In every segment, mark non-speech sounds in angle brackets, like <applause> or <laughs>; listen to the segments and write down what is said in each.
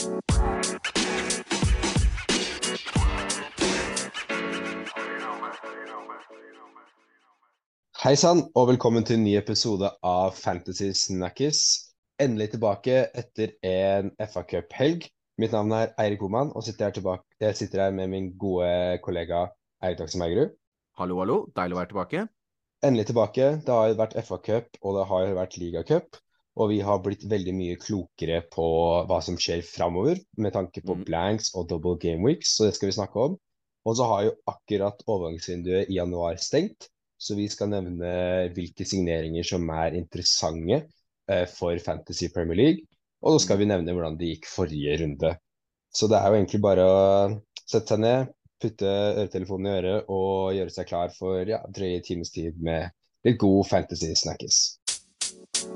Hei sann, og velkommen til en ny episode av Fantasy Snackis. Endelig tilbake etter en FA Cup-helg. Mitt navn er Eirik Homan, og sitter her tilbake, jeg sitter her med min gode kollega Eirik Takse Meigerud. Hallo, hallo. Deilig å være tilbake. Endelig tilbake. Det har jo vært FA Cup, og det har jo vært ligacup. Og vi har blitt veldig mye klokere på hva som skjer framover, med tanke på Mm. blanks og double game weeks, så det skal vi snakke om. Og så har jo akkurat overgangsvinduet i januar stengt, så vi skal nevne hvilke signeringer som er interessante eh, for Fantasy Premier League. Og så skal vi nevne hvordan det gikk forrige runde. Så det er jo egentlig bare å sette seg ned, putte øretelefonen i øret og gjøre seg klar for ja, drøye times tid med litt god fantasy snackes. Og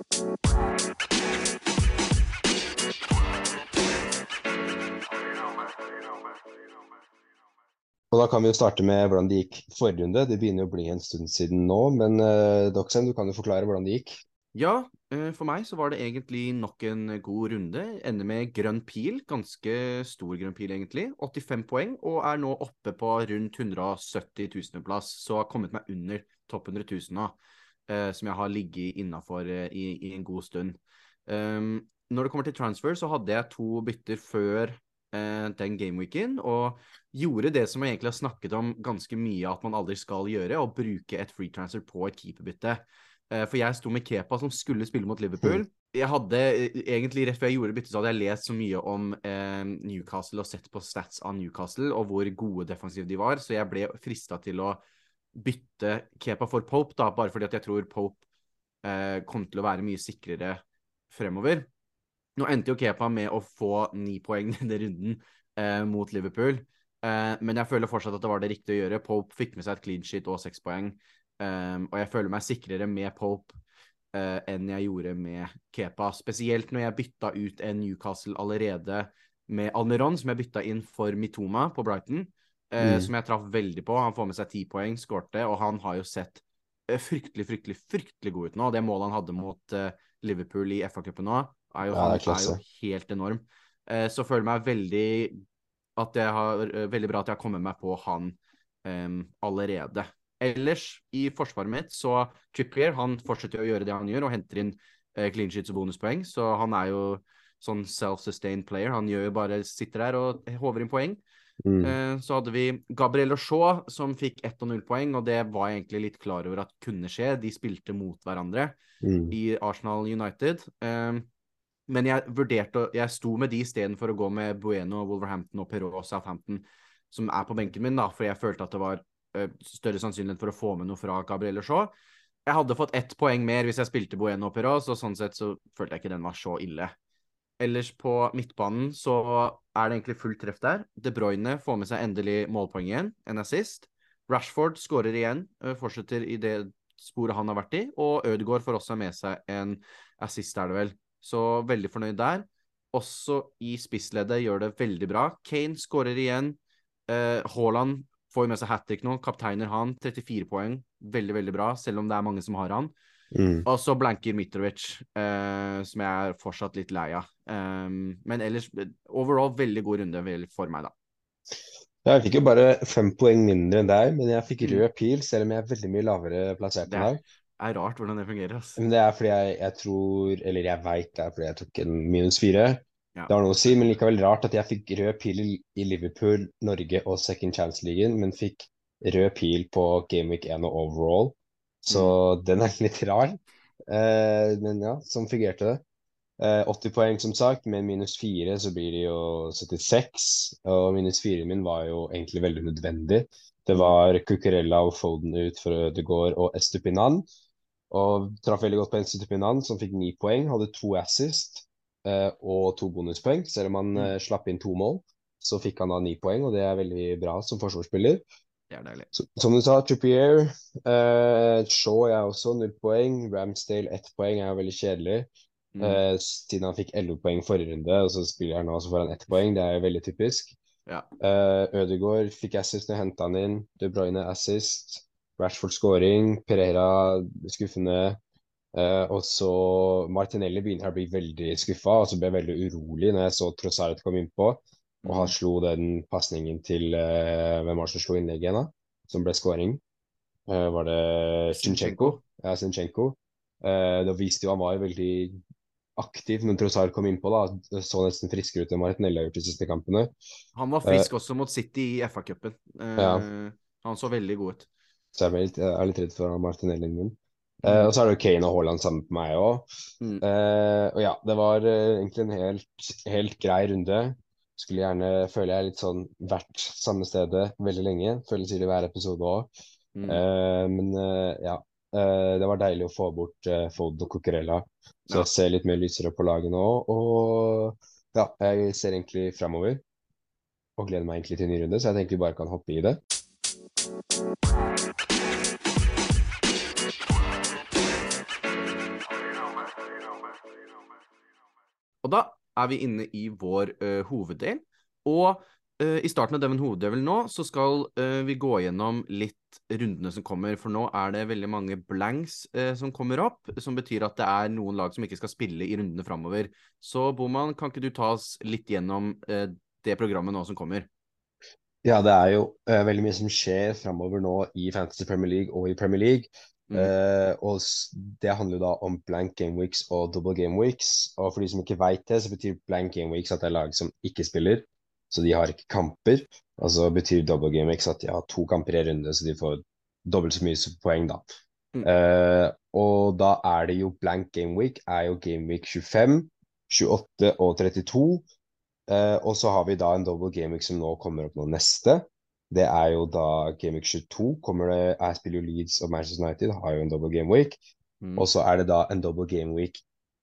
da kan vi jo starte med hvordan det gikk forrige runde. Det begynner å bli en stund siden nå, men uh, Doxen, du kan jo forklare hvordan det gikk. Ja, eh, for meg så var det egentlig nok en god runde. Ender med grønn pil, ganske stor grønn pil egentlig. 85 poeng, og er nå oppe på rundt 170 000 plass. Så har kommet meg under topp 100 000 nå, eh, som jeg har ligget innafor eh, i, i en god stund. Um, når det kommer til transfer, så hadde jeg to bytter før eh, den gameweeken, og gjorde det som jeg egentlig har snakket om ganske mye at man aldri skal gjøre, å bruke et free transfer på et keeperbytte. Eh, For jeg sto med Kepa som skulle spille mot Liverpool. Jeg hadde eh, egentlig Rett før jeg gjorde byttet, så hadde jeg lest så mye om eh, Newcastle og sett på stats av Newcastle og hvor gode defensive de var, så jeg ble frista til å bytte Kepa for Pope, da, bare fordi at jeg tror Pope eh, kom til å være mye sikrere fremover. Nå endte jo Kepa med å få ni poeng <laughs> denne runden eh, mot Liverpool, eh, men jeg føler fortsatt at det var det riktige å gjøre. Pope fikk med seg et clean sheet og seks poeng. Um, og jeg føler meg sikrere med Pope uh, enn jeg gjorde med Kepa. Spesielt når jeg bytta ut en Newcastle allerede med Almiron, som jeg bytta inn for Mitoma på Brighton. Uh, Mm. Som jeg traff veldig på. Han får med seg ti poeng, skårte, og han har jo sett uh, fryktelig, fryktelig, fryktelig god ut nå. Det målet han hadde mot uh, Liverpool i FA-cupen nå, er jo, Ja, er er jo helt enorm. Uh, så føler jeg meg veldig at jeg har, uh, veldig bra at jeg har kommet meg på han um, allerede. Ellers i forsvaret mitt så Trippier han fortsetter å gjøre det han gjør, og henter inn eh, clean sheets og bonuspoeng. Så han er jo sånn self-sustained player. Han gjør jo bare sitter der og håver inn poeng. Mm. Eh, så hadde vi Gabriel Shaw som fikk 1 og 0 poeng, og det var jeg egentlig litt klar over at kunne skje. De spilte mot hverandre Mm. i Arsenal United. Um, men jeg vurderte Jeg sto med de istedenfor å gå med Bueno, Wolverhampton og Perot og Southampton, som er på benken min, da, for jeg følte at det var eh, større sannsynlighet for å få med noe fra Gabriel Shaw. Jeg hadde fått ett poeng mer hvis jeg spilte Bueno og Perot, så sånn sett så følte jeg ikke den var så ille. Ellers på midtbanen så er det egentlig fullt treff der. De Bruyne får med seg endelig målpoeng igjen, en assist. Rashford skårer igjen, fortsetter i det sporet han har vært i. Og Ødegaard får også med seg en assist, er det vel. Så veldig fornøyd der. Også i spissleddet gjør det veldig bra. Kane skårer igjen. Haaland får med seg hat trick nå. Kapteiner han. 34 poeng. Veldig, veldig bra, selv om det er mange som har han. Mm. Og så blanker Mitrovic, eh, som jeg er fortsatt litt lei av. Um, men ellers overall veldig god runde for meg, da. Jeg fikk jo bare fem poeng mindre enn deg, men jeg fikk Mm. rød pil, selv om jeg er veldig mye lavere plassert Det enn deg. er rart hvordan det fungerer. Altså. Men det er fordi jeg, jeg tror, eller jeg veit det er fordi jeg tok en minus fire. Ja. Det har noe å si, men likevel rart at jeg fikk rød pil i i Liverpool, Norge og Second Chance-ligaen, men fikk rød pil på Gameweek 1 og overall. Så den er litt rar. Eh, men ja, sånn fungerte det. Eh, 80 poeng som sagt, med minus 4 så blir det jo 76. Og minus 4 min var jo egentlig veldig nødvendig. Det var Cucurella og Foden ut for Ødegaard og Estupinan. Og traff veldig godt på Estupinan, som fikk 9 poeng. Hadde to assist eh, og to bonuspoeng. Selv om han Mm. eh, slapp inn to mål, så fikk han da 9 poeng, og det er veldig bra som forsvarsspiller. Det er deilig. Så, som du sa, Trippier. Eh, Shaw er også null poeng. Ramsdale ett poeng er veldig kjedelig. Mm. Eh, siden han fikk 11 poeng forrige runde, og så spiller han nå, så får han ett poeng. Det er veldig typisk. Ja. Eh, Ødegaard fikk assist når jeg henta han inn. De Bruyne assist. Rashford scoring. Pereira skuffende. Uh, og så Martinelli begynner å bli veldig skuffa, og så ble jeg veldig urolig når jeg så Trossard kom innpå. Og han slo den pasningen til uh, Hvem var det som slo innlegget igjen, da? Som ble scoring? Uh, var det Sinchenko? Ja, Zinchenko. da viste jo han var veldig aktiv når Trossard kom innpå. da, Det så nesten friskere ut enn Martinelli har gjort de siste kampene. Han var frisk også mot City i FA-cupen. Ja. Han så veldig god ut. Så jeg er, litt, jeg er litt redd for Martinelli min. Mm. Eh, og så er det jo Kane og Haaland sammen på meg òg. Mm. Uh, og ja, det var uh, egentlig en helt, helt grei runde. Skulle gjerne, føle jeg, litt sånn vært samme stedet veldig lenge. Føler det hver episode òg. Mm. men uh, ja. Uh, det var deilig å få bort uh, Fod og Cocorella, Så Ja. jeg ser litt mer lysere på laget nå. Og ja, jeg ser egentlig framover. Og gleder meg egentlig til en ny runde, så jeg tenker vi bare kan hoppe i det. Og da er vi inne i vår uh, hoveddel. Og uh, i starten av Devon hoveddelen nå, så skal uh, vi gå gjennom litt rundene som kommer. For nå er det veldig mange blanks som kommer opp, som betyr at det er noen lag som ikke skal spille i rundene framover. Så Boman, kan ikke du ta oss litt gjennom det programmet nå som kommer? Ja, det er jo veldig mye som skjer framover nå i Fantasy Premier League og i Premier League. Mm. Eh, og det handler jo da om blank game weeks og double game weeks. Og for de som ikke veit det, så betyr blank game weeks at det er lag som ikke spiller. Så de har ikke kamper. Og så betyr double game weeks at de har to kamper i runde, så de får dobbelt så mye poeng, da. Mm. Uh, og da er det jo blank game week, er jo game week 25, 28 og 32. Uh, og så har vi da en double game week som nå kommer opp nå neste. Det er jo da Game Week 22. kommer det, Jeg spiller jo Leeds og Manchester United, har jo en double game week. Mm. Og så er det da en double game week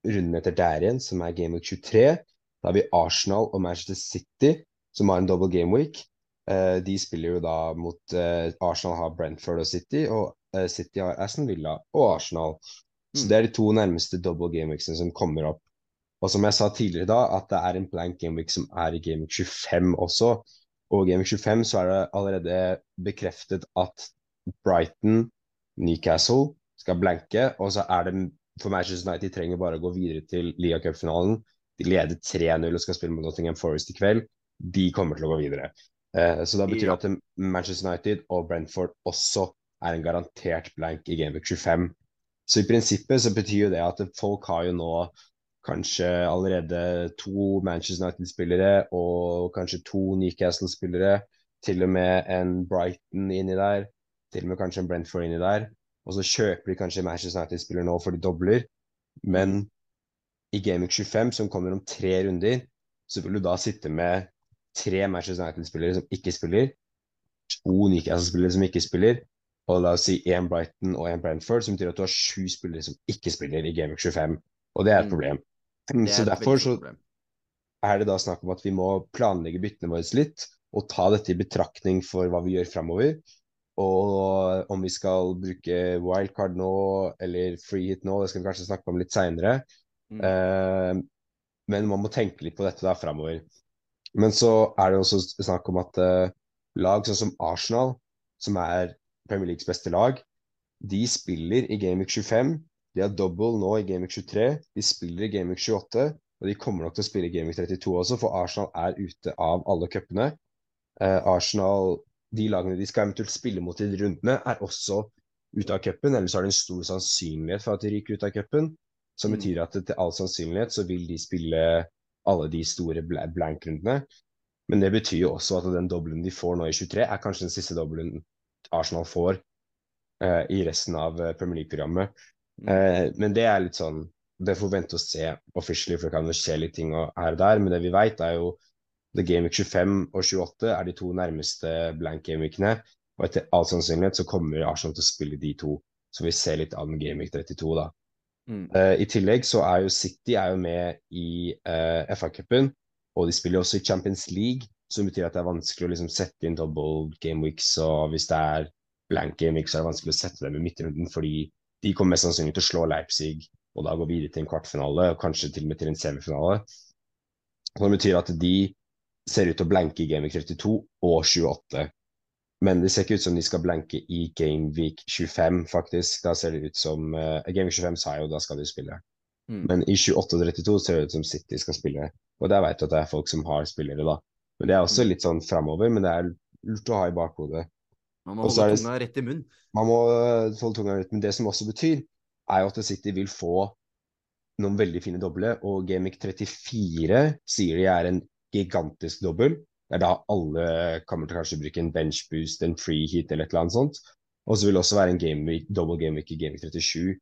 runden etter der igjen, som er Game Week 23. Da har vi Arsenal og Manchester City, som har en double game week. Eh, de spiller jo da mot eh, Arsenal har Brentford og City, og eh, City har Aston Villa og Arsenal. Så Mm. det er de to nærmeste double game weeksene som kommer opp. Og som jeg sa tidligere da, at det er en blank game week som er i Game Week 25 også. Og i Game Week 25 så er det allerede bekreftet at Brighton, Newcastle skal blanke. Og så er det for Manchester United de trenger bare å gå videre til Liga Cup-finalen. De leder 3-0 og skal spille mot Nottingham Forest i kveld. De kommer til å gå videre. Eh, så da betyr det at Manchester United og Brentford også er en garantert blank i Game Week 25. Så i prinsippet så betyr jo det at folk har jo nå kanskje allerede to Manchester United-spillere og kanskje to Newcastle-spillere. Til og med en Brighton inni der. Til og med kanskje en Brentford inni der. Og så kjøper de kanskje Manchester United-spillere nå for de dobler. Men i Week 25, som kommer om tre runder, så vil du da sitte med tre Manchester United-spillere som ikke spiller, to Newcastle-spillere som ikke spiller, og la oss si én Brighton og én Brentford, som betyr at du har sju spillere som ikke spiller i Week 25. Og det er et Mm. problem. Er Så derfor så er det da snakk om at vi må planlegge byttene våre litt, og ta dette i betraktning for hva vi gjør framover. Og om vi skal bruke wildcard nå, eller free hit nå, det skal vi kanskje snakke om litt seinere. Mm. Eh, men man må tenke litt på dette da framover. Men så er det også snakk om at eh, lag sånn som Arsenal, som er Premier Leagues beste lag, de spiller i Game Week 25. De har double nå i Week 23. De spiller i Week 28. Og de kommer nok til å spille i Week 32 også, for Arsenal er ute av alle cupene. Eh, Arsenal, de lagene de skal eventuelt spille mot i de rundene, er også ute av cupen. Ellers har det en stor sannsynlighet for at de ryker ut av cupen. Som Mm. betyr at til all sannsynlighet så vil de spille alle de store blank-rundene. Men det betyr jo også at den dobbelen de får nå i 23, er kanskje den siste dobbelen Arsenal får eh, i resten av eh, Premier League-programmet. Mm. Eh, men det er litt sånn Det får vi vente og se officially, for det kan jo skje litt ting og- her og der. Men det vi vet, er jo The Game Week 25 og 28 er de to nærmeste blank game weekene. Og etter all sannsynlighet så kommer Arsenal til å spille de to. Så vi ser litt an Game Week 32, da. Mm. Uh, I tillegg så er jo City er jo med i uh, FA-cupen, og de spiller også i Champions League, som betyr at det er vanskelig å liksom sette inn double game weeks, og hvis det er blank game weeks, så er det vanskelig å sette dem i midtrunden, fordi de kommer mest sannsynlig til å slå Leipzig, og da gå videre til en kvartfinale, og kanskje til og med til en semifinale. Så det betyr at de ser ut til å blanke i Game Week 32 og 28. Men det ser ikke ut som de skal blanke i Gameweek 25, faktisk. Da ser det ut som uh, Gameweek 25 sa jo da skal de spille. Mm. Men i 28 og 32 ser det ut som City skal spille. Og der vet du at det er folk som har spillere, da. Men det er også Mm. litt sånn framover, men det er lurt å ha i bakhodet. Man må holde tunga rett i munnen. Man må øh, holde tunga rett, men det som også betyr, er jo at City vil få noen veldig fine doble, og Gamic 34 sier de er en gigantisk dobbel. Det er da alle kommer til kanskje bruke en bench boost, en free hit eller et eller annet sånt. Og så vil det også være en game week, double game week i Gamic 37.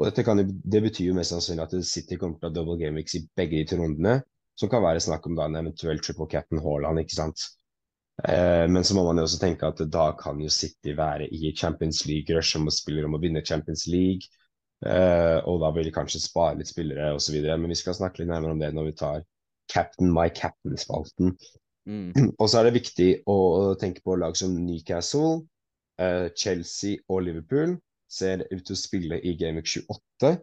Og dette kan, det betyr jo mest sannsynlig at City kommer til å ha double game weeks i begge de to rundene, som kan være snakk om da en eventuell triple cap'n Haaland, ikke sant. Eh, men så må man jo også tenke at da kan jo City være i Champions League-rush om å spille om å vinne Champions League. Eh, og da vil de kanskje spare litt spillere osv. Men vi skal snakke litt nærmere om det når vi tar Captain My Captain-spalten. Mm. <clears throat> Og så er det viktig å tenke på lag som Newcastle, eh, Chelsea og Liverpool ser ut til å spille i Gameweek 28,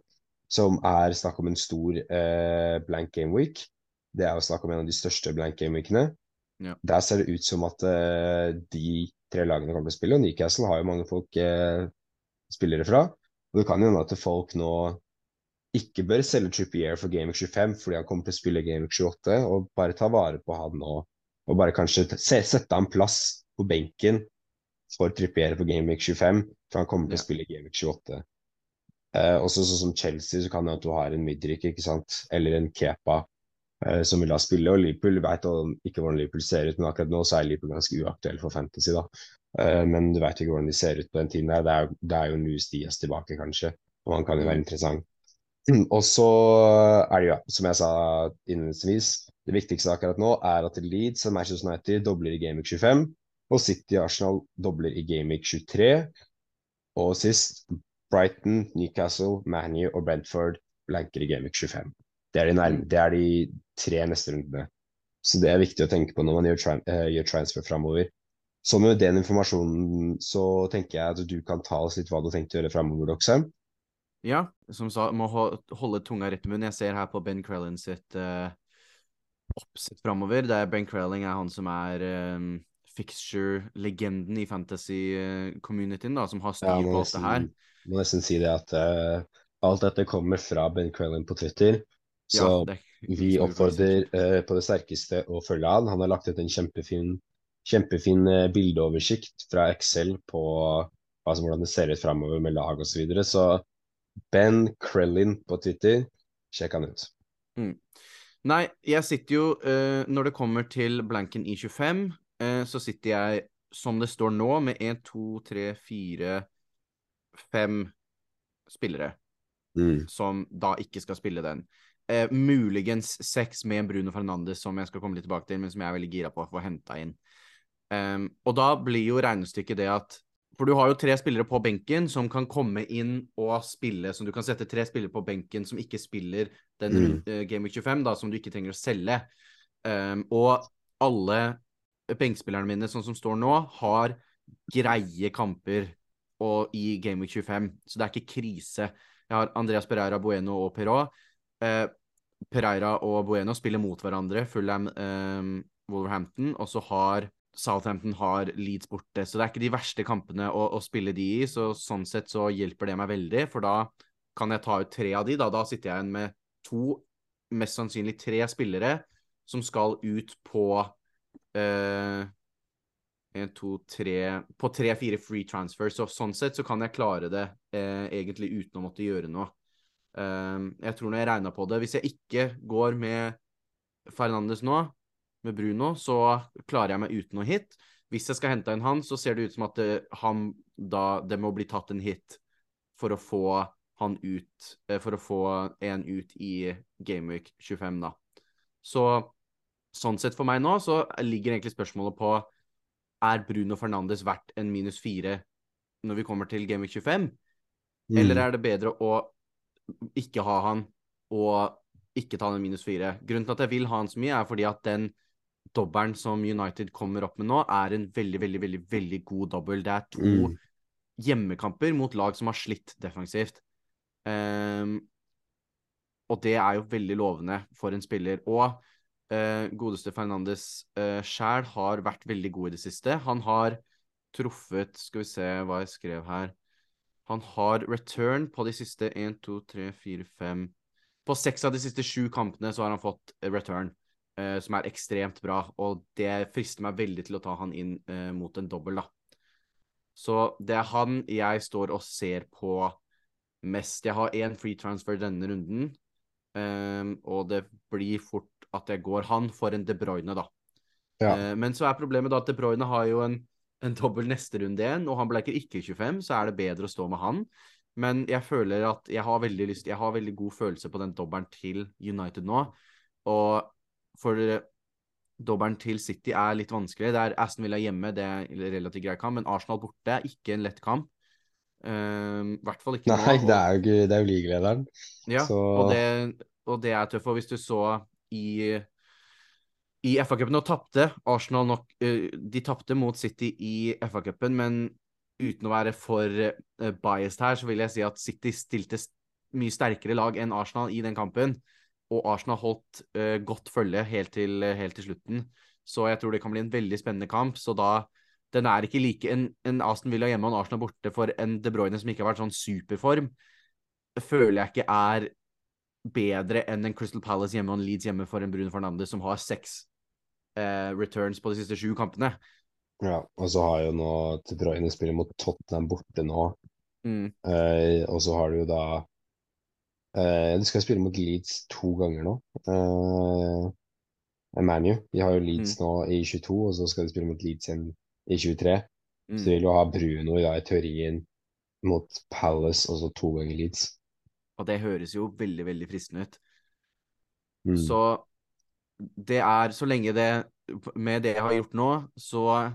som er snakk om en stor blank game week. Det er jo snakk om en av de største blank game weekene. Ja. Der ser det ut som at uh, de tre lagene kommer til å spille, og Newcastle har jo mange folk uh, spillere fra. Og det kan jo hende at folk nå ikke bør selge Trippier for Gameweek 25 fordi han kommer til å spille Gameweek 28, og bare ta vare på han nå. Og bare kanskje se, sette han plass på benken for Trippier på Gameweek 25, for han kommer til å spille Gameweek 28. Uh, også sånn som Chelsea, så kan det at du har en Midrik, ikke sant, eller en Kepa eh, som vil da spille. Og Liverpool vet ikke hvordan Liverpool ser ut, men akkurat nå så er Liverpool ganske uaktuell for Fantasy, da. Eh, men du vet ikke hvordan de ser ut på den tiden der. Det er, det er jo Nues Diaz tilbake, kanskje, og han kan jo være interessant. <clears throat> Og så er det jo, som jeg sa innledningsvis, det viktigste akkurat nå er at Leeds og Manchester United dobler i Gamic 25, og City og Arsenal dobler i Gamic 23. Og sist Brighton, Newcastle, Manu og Brentford blanker i Gamic 25. Det er, de nærme, det er de tre neste rundene. Så det er viktig å tenke på når man gjør, tra uh, gjør transfer framover. Så med den informasjonen så tenker jeg at du kan ta oss litt hva du har tenkt å gjøre framover, Doxheim. Ja, som sa, må holde tunga rett i munnen. Jeg ser her på Ben Crellin sitt uh, oppsett framover. Det er Ben Crelling er han som er um, fixture-legenden i fantasy-communityen, da, som har styr Ja, på alt det her. må nesten si det at uh, alt dette kommer fra Ben Crellin på Twitter. Så Ja, det er vi oppfordrer eh, på det sterkeste å følge han. Han har lagt ut en kjempefin, kjempefin eh, bildeoversikt fra Excel på altså, hvordan det ser ut framover med lag osv. Så, videre. så Ben Krellin på Twitter, sjekk han ut. Nei, jeg sitter jo eh, Når det kommer til blanken i 25, eh, så sitter jeg, som det står nå, med 1, 2, 3, 4, 5 spillere Mm. som da ikke skal spille den. Eh, muligens sex med en Bruno Fernandes, som jeg skal komme litt tilbake til, men som jeg er veldig gira på å få henta inn. Um, og da blir jo regnestykket det at For du har jo tre spillere på benken som kan komme inn og spille, som du kan sette tre spillere på benken som ikke spiller den Mm. eh, Game Week 25, da, som du ikke trenger å selge. Um, og alle benkspillerne mine, sånn som står nå, har greie kamper og, i Game Week 25, så det er ikke krise. Jeg har Andreas Pereira, Bueno og Perrault. Eh, Pereira og Bueno spiller mot hverandre, Fulham, eh, Wolverhampton, og så har Southampton har Leeds borte, så det er ikke de verste kampene å, å spille de i, så sånn sett så hjelper det meg veldig, for da kan jeg ta ut tre av de, da, da sitter jeg igjen med to, mest sannsynlig tre spillere, som skal ut på eh, en, to, tre På tre-fire free transfers. Så sånn sett så kan jeg klare det eh, egentlig uten å måtte gjøre noe. Um, jeg tror når jeg regna på det Hvis jeg ikke går med Fernandes nå, med Bruno, så klarer jeg meg uten noe hit. Hvis jeg skal hente inn han, så ser det ut som at det, han da Det må bli tatt en hit for å få han ut eh, For å få en ut i Gameweek 25, da. Så sånn sett for meg nå, så ligger egentlig spørsmålet på er Bruno Fernandes verdt en minus fire når vi kommer til Game Week 25? Mm. Eller er det bedre å ikke ha han og ikke ta den minus fire? Grunnen til at jeg vil ha han så mye, er fordi at den dobbelen som United kommer opp med nå, er en veldig, veldig, veldig veldig god dobbel. Det er to Mm. hjemmekamper mot lag som har slitt defensivt. Um, og det er jo veldig lovende for en spiller. Og godeste Fernandes uh, sjæl har vært veldig god i det siste. Han har truffet Skal vi se hva jeg skrev her. Han har return på de siste 1, 2, 3, 4, 5 På seks av de siste sju kampene så har han fått return, eh, som er ekstremt bra. Og det frister meg veldig til å ta han inn eh, mot en dobbel, da. Så det er han jeg står og ser på mest. Jeg har én free transfer denne runden, um, og det blir fort at jeg går han for en De Bruyne, da. Ja. Eh, men så er problemet da at De Bruyne har jo en, en dobbel neste runde igjen, og han bleker ikke 25, så er det bedre å stå med han. Men jeg føler at jeg har veldig lyst Jeg har veldig god følelse på den dobbelen til United nå. Og for dobbelen til City er litt vanskelig. Det er Aston Villa hjemme, det er relativt grei kamp, men Arsenal borte er ikke en lett kamp. I hvert fall ikke Nei, nå. det er jo Det er jo ligalederen. Ja, Så- og, det, og det er tøft. Og hvis du så i, i FA-cupen og tapte Arsenal nok eh, De tapte mot City i FA-cupen, men uten å være for eh, biased her, så vil jeg si at City stilte mye sterkere lag enn Arsenal i den kampen. Og Arsenal holdt eh, godt følge helt til, helt til slutten. Så jeg tror det kan bli en veldig spennende kamp. Så da Den er ikke like en, en Aston Villa hjemme og en Arsenal borte for en De Bruyne som ikke har vært sånn superform, føler jeg ikke er bedre enn en Crystal Palace hjemme og en Leeds hjemme for en Bruno Fernandes som har seks eh, returns på de siste sju kampene. Ja, og så har jo nå De Bruyne spiller mot Tottenham borte nå. Mm. Eh, og så har du jo da eh, De skal spille mot Leeds to ganger nå. Eh, ManU. De har jo Leeds nå i 22, og så skal de spille mot Leeds igjen i 23. Mm. Så de vil jo ha Bruno da, i teorien mot Palace, og så to ganger Leeds. Og det høres jo veldig, veldig fristende ut. Mm. Så det er Så lenge det Med det jeg har gjort nå, så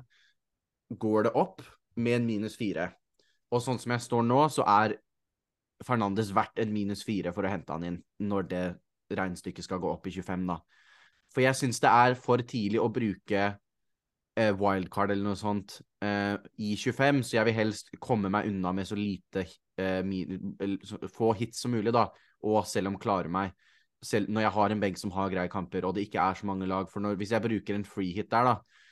går det opp med en minus fire. Og sånn som jeg står nå, så er Fernandes verdt en minus fire for å hente han inn når det regnestykket skal gå opp i 25, da. For jeg syns det er for tidlig å bruke eh, wildcard eller noe sånt eh, i 25, så jeg vil helst komme meg unna med så lite uh, min, eller få hits som mulig, da, og selv om klare meg. Selv når jeg har en benk som har greie kamper, og det ikke er så mange lag. For når, hvis jeg bruker en free hit der, da,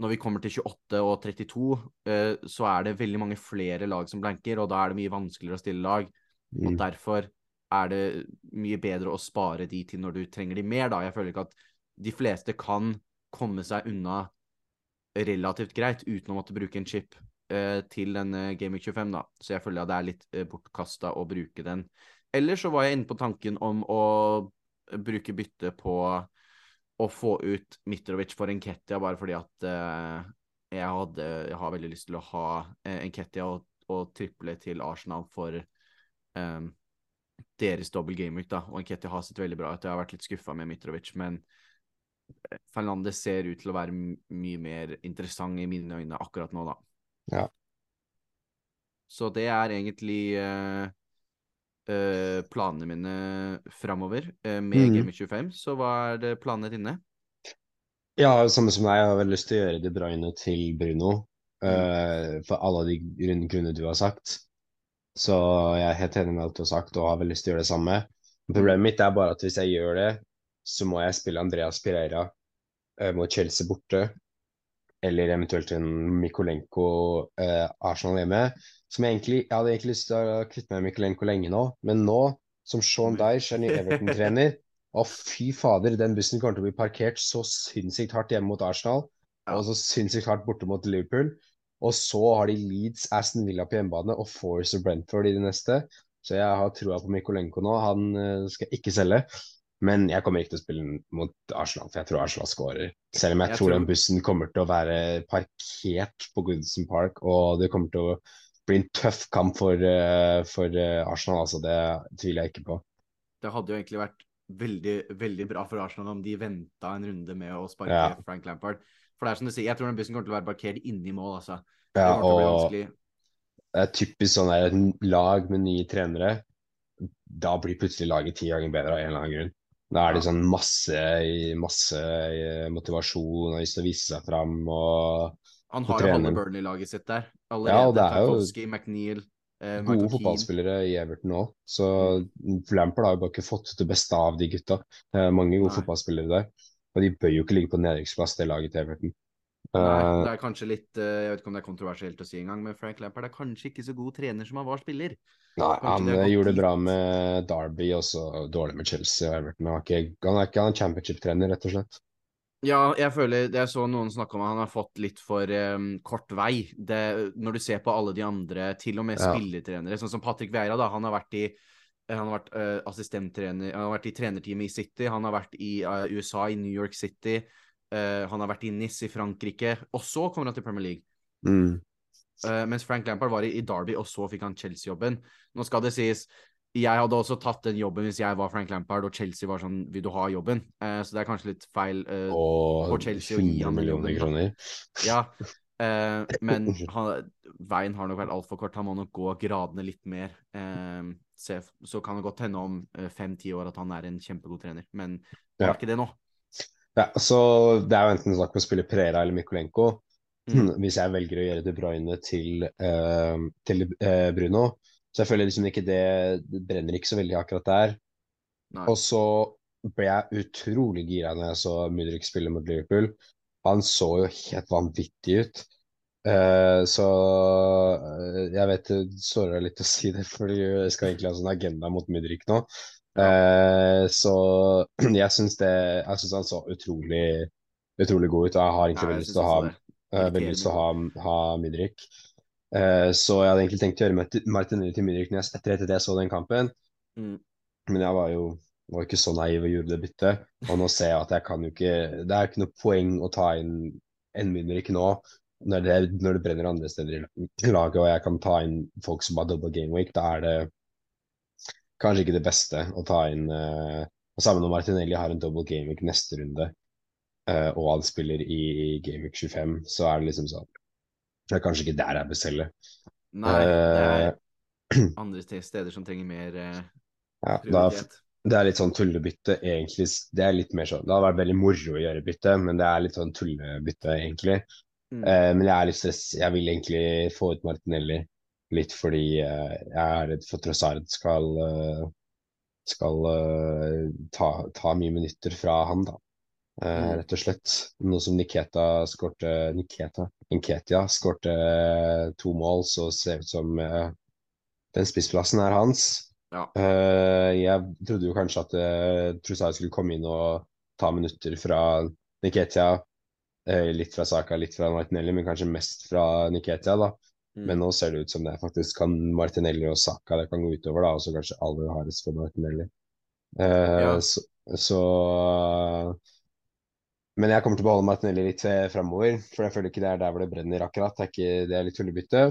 når vi kommer til 28 og 32, uh, så er det veldig mange flere lag som blanker, og da er det mye vanskeligere å stille lag. Og Mm. derfor er det mye bedre å spare de til når du trenger de mer, da. Jeg føler ikke at de fleste kan komme seg unna relativt greit uten å måtte bruke en chip eh, til denne Gaming Gameweek 25, da. Så jeg føler at det er litt eh, bortkasta å bruke den. Ellers så var jeg inne på tanken om å bruke bytte på å få ut Mitrovic for Enketia, bare fordi at eh, jeg, hadde, jeg har veldig lyst til å ha eh, Enketia og, og triple til Arsenal for eh, deres dobbel gameweek, da. Og Enketia har sett veldig bra ut. Jeg har vært litt skuffa med Mitrovic, men Fernandes ser ut til å være mye mer interessant i mine øyne akkurat nå, da. Ja. Så det er egentlig uh, uh, planene mine framover. Uh, med mm. Game 25, så hva er det planene dine? Ja, samme som deg. Jeg har veldig lyst til å gjøre De Bruyne til Bruno. Eh, for alle de grunn- grunnene du har sagt. Så jeg er helt enig med alt du har sagt, og har veldig lyst til å gjøre det samme. Problemet mitt er bare at hvis jeg gjør det, så må jeg spille Andreas Pereira eh, mot Chelsea borte. Eller eventuelt en Mikolenko eh, Arsenal hjemme. Som jeg egentlig Jeg hadde egentlig lyst til å kvitte meg med Mikolenko lenge nå, men nå, som Sean. Dyche er ny Everton-trener <laughs> Å, fy fader, den bussen kommer til å bli parkert så sinnssykt hardt hjemme mot Arsenal, og så sinnssykt hardt borte mot Liverpool. Og så har de Leeds, Aston Villa på hjemmebane og Force og Brentford i det neste. Så jeg har troa på Mikolenko nå. Han eh, skal ikke selge. Men jeg kommer ikke til å spille mot Arsenal, for jeg tror Arsenal skårer. Selv om jeg, Jeg tror tror- den bussen kommer til å være parkert på Goodison Park, og det kommer til å bli en tøff kamp for, eh, for eh, Arsenal. Altså, det tviler jeg ikke på. Det hadde jo egentlig vært veldig, veldig bra for Arsenal om de venta en runde med å sparke Ja. Frank Lampard. For det er som du sier, jeg tror den bussen kommer til å være parkert inne i mål, altså. Ja, det bli og det er typisk sånn der lag med nye trenere. Da blir plutselig laget ti ganger bedre av en eller annen grunn. Da er det sånn masse, masse motivasjon og lyst til å vise seg fram og Han har jo halve. Burnley-laget sitt der Ja, allerede. og det er jo Tarkovsky, McNeil, eh, gode fotballspillere i Everton òg. Så Lampard har jo bare ikke fått ut det beste av de gutta. Det er mange gode Nei. fotballspillere der. Og de bør jo ikke ligge på nedrykksplass, det laget til Everton. Nei, Eh, det er kanskje litt eh, Jeg vet ikke om det er kontroversielt å si engang, men Frank Lampard er kanskje ikke så god trener som han var spiller. nei, Kanskje han eh, gjorde det bra med Derby og så dårlig med Chelsea og Everton. Han er ikke, han er ikke er championship-trener, rett og slett. Ja, jeg føler Jeg så noen snakke om at han har fått litt for um, kort vei. Det, når du ser på alle de andre, til og med Ja. spillertrenere, sånn som Patrick Vieira, da. Han har vært i han har vært uh, assistenttrener Han har vært i trenerteamet i City, han har vært i uh, USA, i New York City. Eh, han har vært i NIS i Frankrike, og så kommer han til Premier League. Mm. Uh, mens Frank Lampard var i, i Derby, og så fikk han Chelsea-jobben. Nå skal det sies, jeg hadde også tatt den jobben hvis jeg var Frank Lampard og Chelsea var sånn Vil du ha jobben? Uh, så det er kanskje litt feil. uh, Og Chelsea å gi 100 han den millioner kroner. Ja, uh, <laughs> men han, veien har nok vært altfor kort. Han må nok gå gradene litt mer. Uh, se, så kan det godt hende om fem-ti år at han er en kjempegod trener, men det er ikke det nå. Ja, så Det er jo enten snakk om å spille Pereira eller Mikolenko. Mm. <clears throat> Hvis jeg velger å gjøre De Bruyne til, uh, til uh, Bruno. Så jeg føler liksom ikke det, det brenner ikke så veldig akkurat der. Nei. Og så ble jeg utrolig gira når jeg så Mudrik spille mot Liverpool. Han så jo helt vanvittig ut. Uh, så jeg vet det sårer deg litt å si det, for jeg skal egentlig ha sånn agenda mot Mudrik nå. Eh, så <clears throat> jeg syns det Jeg syns han så utrolig utrolig god ut, og jeg har egentlig veldig lyst til å ha, eh, veldig lyst til å ha, ha Mudrik. Eh, så jeg hadde egentlig tenkt å gjøre Martin Martinelli til Mudrik når etter at jeg så den kampen. Mm. Men jeg var jo var ikke så naiv og gjorde det byttet. Og nå ser jeg at jeg kan jo ikke Det er ikke noe poeng å ta inn en Mudrik nå når det, når det brenner andre steder i laget, og jeg kan ta inn folk som har double game week. Da er det kanskje ikke det beste å ta inn uh, Sammen med Martinelli har en double gameweek neste runde, uh, og han spiller i gameweek 25, så er det liksom sånn Det er kanskje ikke der jeg bør selge. Nei, det er Eh, <clears throat> andre steder som trenger mer uh, ja, da. Det er litt sånn tullebytte, egentlig. Det er litt mer sånn Det hadde vært veldig moro å gjøre bytte, men det er litt sånn tullebytte, egentlig. Mm. Uh, men jeg er litt stress. Jeg vil egentlig få ut Martinelli litt fordi eh, jeg er redd for Trossard skal eh, skal eh, ta, ta mye minutter fra han, da. Mm. rett og slett. Nå som Niketa skårte Niketa, Nketia skårte to mål, så ser det ut som den spissplassen er hans. Ja. Jeg trodde jo kanskje at Trossard skulle komme inn og ta minutter fra Niketia. litt fra Saka, litt fra Martinelli, men kanskje mest fra Niketia. da. Mm. Men nå ser det ut som det faktisk kan Martinelli og Saka det kan gå utover, da, og så kanskje Alvor Hares for Martinelli. Eh, Ja. Så, så Men jeg kommer til å beholde Martinelli litt framover, for jeg føler ikke det er der hvor det brenner akkurat. Det er, ikke, det er litt tullebytte.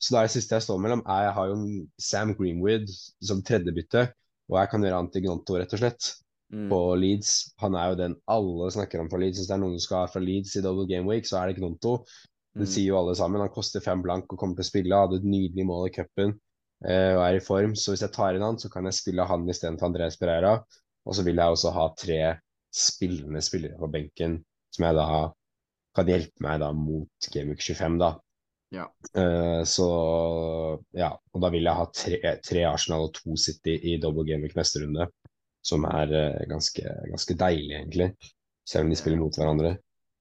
Så da er det siste jeg står mellom, er jeg har jo Sam Greenwood som tredje bytte, og jeg kan gjøre han til Gnonto, rett og slett, Mm. på Leeds. Han er jo den alle snakker om fra Leeds. Hvis det er noen som skal fra Leeds i double game week, så er det Gnonto. Det Mm. sier jo alle sammen. Han koster fem blank og kommer til å spille. Hadde et nydelig mål i cupen eh, og er i form. Så hvis jeg tar inn han, så kan jeg spille han istedenfor Andreas Pereira. Og så vil jeg også ha tre spillende spillere på benken som jeg da kan hjelpe meg da mot Gameweek 25, da. Ja. Uh, så ja, og da vil jeg ha tre, tre Arsenal og to City i double gameweek neste runde. Som er uh, ganske, ganske deilig, egentlig. Selv om de spiller mot hverandre.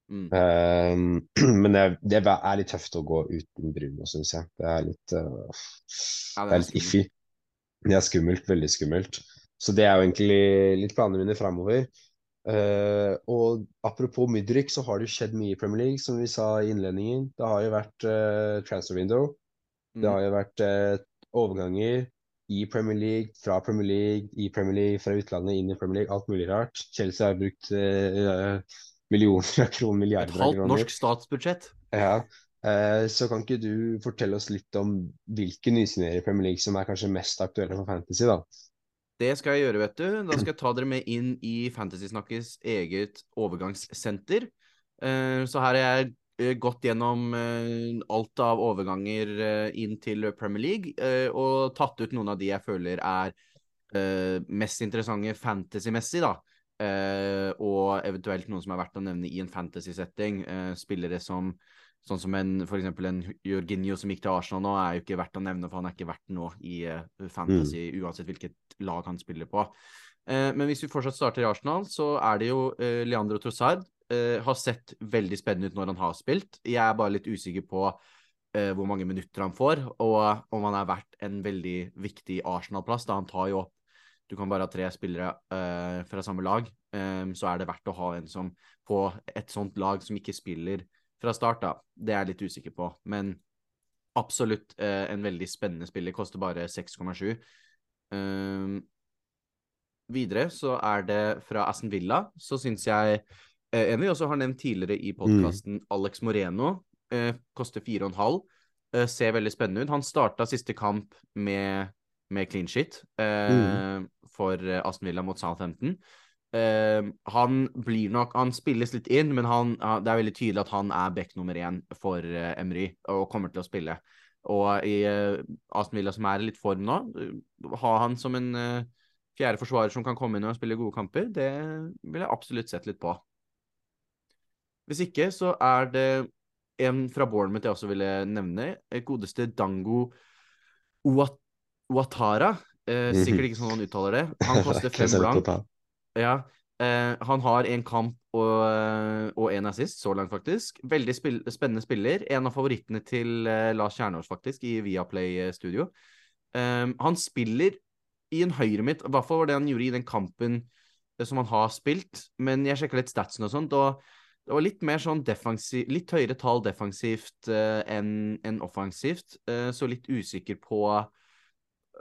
Mm. Um, <clears throat> men det, det er litt tøft å gå uten Bruno, syns jeg. Det er litt, uh, Ja, det er litt iffy. Det er skummelt, veldig skummelt. Så det er jo egentlig litt planene mine framover. Uh, og apropos Mudrik, så har det jo skjedd mye i Premier League, som vi sa i innledningen. Det har jo vært uh, transfer window. Det Mm. har jo vært eh, overganger i Premier League, fra Premier League, i Premier League, fra utlandet inn i Premier League. Alt mulig rart. Chelsea har brukt eh, millioner av kroner, milliarder av kroner. Et halvt norsk statsbudsjett. Ja. Eh, så kan ikke du fortelle oss litt om hvilke nysigneringer i Premier League som er kanskje mest aktuelle for Fantasy, da? Det skal jeg gjøre, vet du. Da skal jeg ta dere med inn i Fantasy Snakkes eget overgangssenter. Eh, Så her har jeg eh, gått gjennom alt av overganger inn til Premier League, og tatt ut noen av de jeg føler er mest interessante fantasy-messig, da. Eh, og eventuelt noen som er verdt å nevne i en fantasy-setting. Eh, spillere som Sånn som en, for en Jorginho som gikk til Arsenal nå, er jo ikke verdt å nevne, for han er ikke verdt nå i eh, fantasy, uansett hvilket lag han spiller på. Eh, men hvis vi fortsatt starter i Arsenal, så er det jo eh, Leandro Trossard. eh, har sett veldig spennende ut når han har spilt. Jeg er bare litt usikker på hvor mange minutter han får, og om han er verdt en veldig viktig Arsenal-plass. Da han tar jo opp Du kan bare ha tre spillere uh, fra samme lag, um, så er det verdt å ha en som på et sånt lag som ikke spiller fra start, da. Det er jeg litt usikker på. Men absolutt uh, en veldig spennende spiller. Koster bare 6,7. Um, videre så er det fra Aston Villa, så syns jeg uh, En vi også har nevnt tidligere i podkasten, mm. Alex Moreno. Koster 4,5. Eh, ser veldig spennende ut. Han starta siste kamp med, med clean shit eh, mm. For Aston Villa mot Southampton. Uh, han blir nok Han spilles litt inn, men han, det er veldig tydelig at han er back nummer én for uh, Emry og kommer til å spille. Og i uh, Aston Villa, som er i litt form nå, ha han som en fjerde forsvarer som kan komme inn og spille gode kamper, det vil jeg absolutt sett litt på. Hvis ikke, så er det en fra Bournemouth jeg også ville nevne. Godeste Dango Ouattara. Eh, sikkert ikke sånn han uttaler det. Han koster <laughs> fem blank. Ja. Uh, han har en kamp og, og en assist så langt, faktisk. Veldig spill spennende spiller. En av favorittene til uh, Lars Kjernås, faktisk, i Viaplay-studio. Um, han spiller i en høyre mitt, i hvert fall var det han gjorde i den kampen eh, som han har spilt. Men jeg sjekka litt statsen og sånt, og det var litt mer sånn defensiv Litt høyere tall defensivt uh, enn en offensivt. Uh, så litt usikker på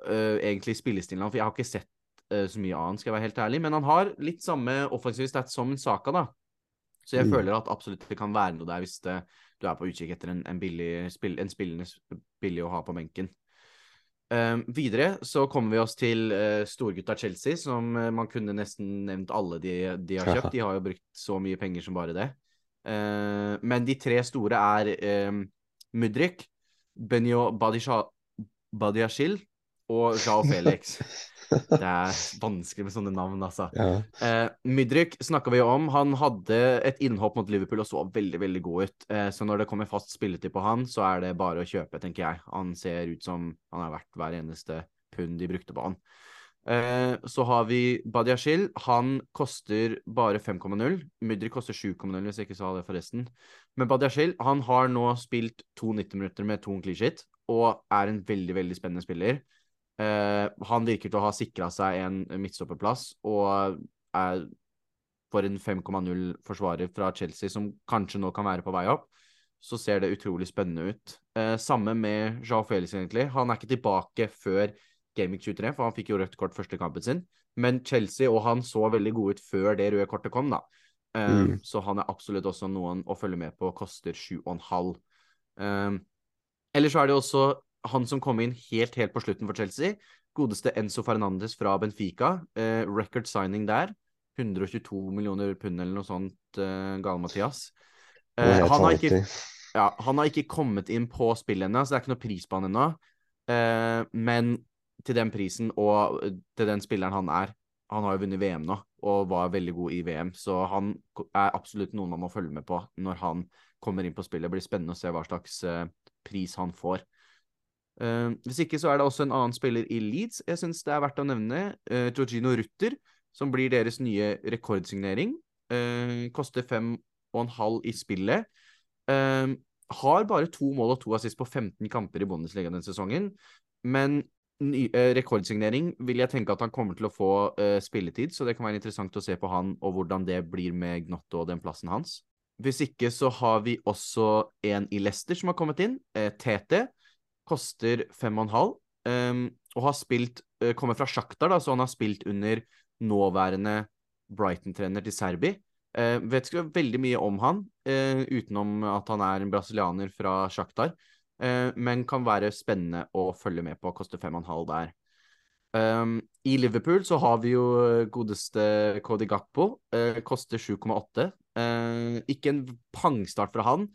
uh, egentlig spillestilen hans, for jeg har ikke sett så mye annet, skal jeg være helt ærlig. Men han har litt samme offensive stats som Saka, da. Så jeg mm. føler at absolutt det kan være noe der hvis det, du er på utkikk etter en, en, billig, spill, en spillende billig å ha på benken. Uh, videre så kommer vi oss til uh, storgutta Chelsea, som uh, man kunne nesten nevnt alle de, de, har kjøpt. De har jo brukt så mye penger som bare det. Uh, men de tre store er uh, Mudrik, Benyo Badiashil og Jao <laughs> Felix. Det er vanskelig med sånne navn, altså. Ja. Eh, Mydrik snakka vi om. Han hadde et innhopp mot Liverpool og så veldig veldig god ut. Eh, så når det kommer fast spilletid på han, så er det bare å kjøpe, tenker jeg. Han ser ut som han er verdt hver eneste pund de brukte på han. Eh, så har vi Badiashil. Han koster bare 5,0. Mydrik koster 7,0, hvis jeg ikke sa det, forresten. Men Badiashil han har nå spilt to 90 minutter med to clean shit, og er en veldig, veldig spennende spiller. Uh, han virker til å ha sikra seg en midtstopperplass, og er for en 5,0 forsvarer fra Chelsea, som kanskje nå kan være på vei opp, så ser det utrolig spennende ut. Eh, samme med Jao Felix, egentlig. Han er ikke tilbake før Gaming 23, for han fikk jo rødt kort første kampen sin. Men Chelsea og han så veldig gode ut før det røde kortet kom, da. Eh, mm. Så han er absolutt også noen å følge med på, koster 7,5. Eh, Eller så er det også han som kom inn helt, helt på slutten for Chelsea, godeste Enzo Fernandes fra Benfica. Eh, record signing der. 122 millioner pund eller noe sånt, eh, Gale-Mathias. Eh, han, har ikke, ja, han har ikke kommet inn på spillet ennå, så det er ikke noe pris på han ennå. Eh, men til den prisen og til den spilleren han er Han har jo vunnet VM nå og var veldig god i VM, så han er absolutt noen man må følge med på når han kommer inn på spillet. Det blir spennende å se hva slags eh, pris han får. Uh, hvis ikke så er det også en annen spiller i Leeds jeg syns det er verdt å nevne. Georgino Rutter, som blir deres nye rekordsignering. Uh, koster fem og en halv i spillet. har bare to mål og to assist på 15 kamper i Bundesliga denne sesongen. Men ny, rekordsignering vil jeg tenke at han kommer til å få spilletid, så det kan være interessant å se på han og hvordan det blir med Gnotto og den plassen hans. Hvis ikke så har vi også en i Leicester som har kommet inn, TT koster fem og en halv, um, og har spilt uh, Kommer fra Sjaktar, da, så han har spilt under nåværende Brighton-trener til Serbi. Uh, vet ikke veldig mye om han, uh, utenom at han er en brasilianer fra Sjaktar. Uh, men kan være spennende å følge med på. Koster fem og en halv der. Um, I Liverpool så har vi jo godeste Cody Gakpo. Koster 7,8. Uh, ikke en pangstart fra han,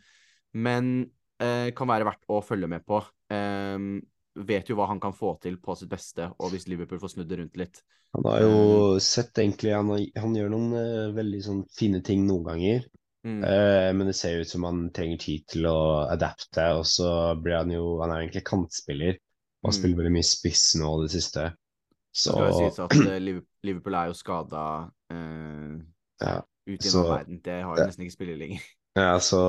men kan være verdt å følge med på. Um, vet jo hva han kan få til på sitt beste, og hvis Liverpool får snudd det rundt litt. Han har jo um, sett egentlig Han, han gjør noen uh, veldig sånn fine ting noen ganger. Mm. Uh, men det ser ut som han trenger tid til å adapte, og så blir han jo Han er egentlig kantspiller og mm. spiller veldig mye spiss nå det siste. Så det skal jo sies at uh, Liverpool er jo skada ja. Ut annen verden. Det har jo nesten ikke spillet lenger. ja, så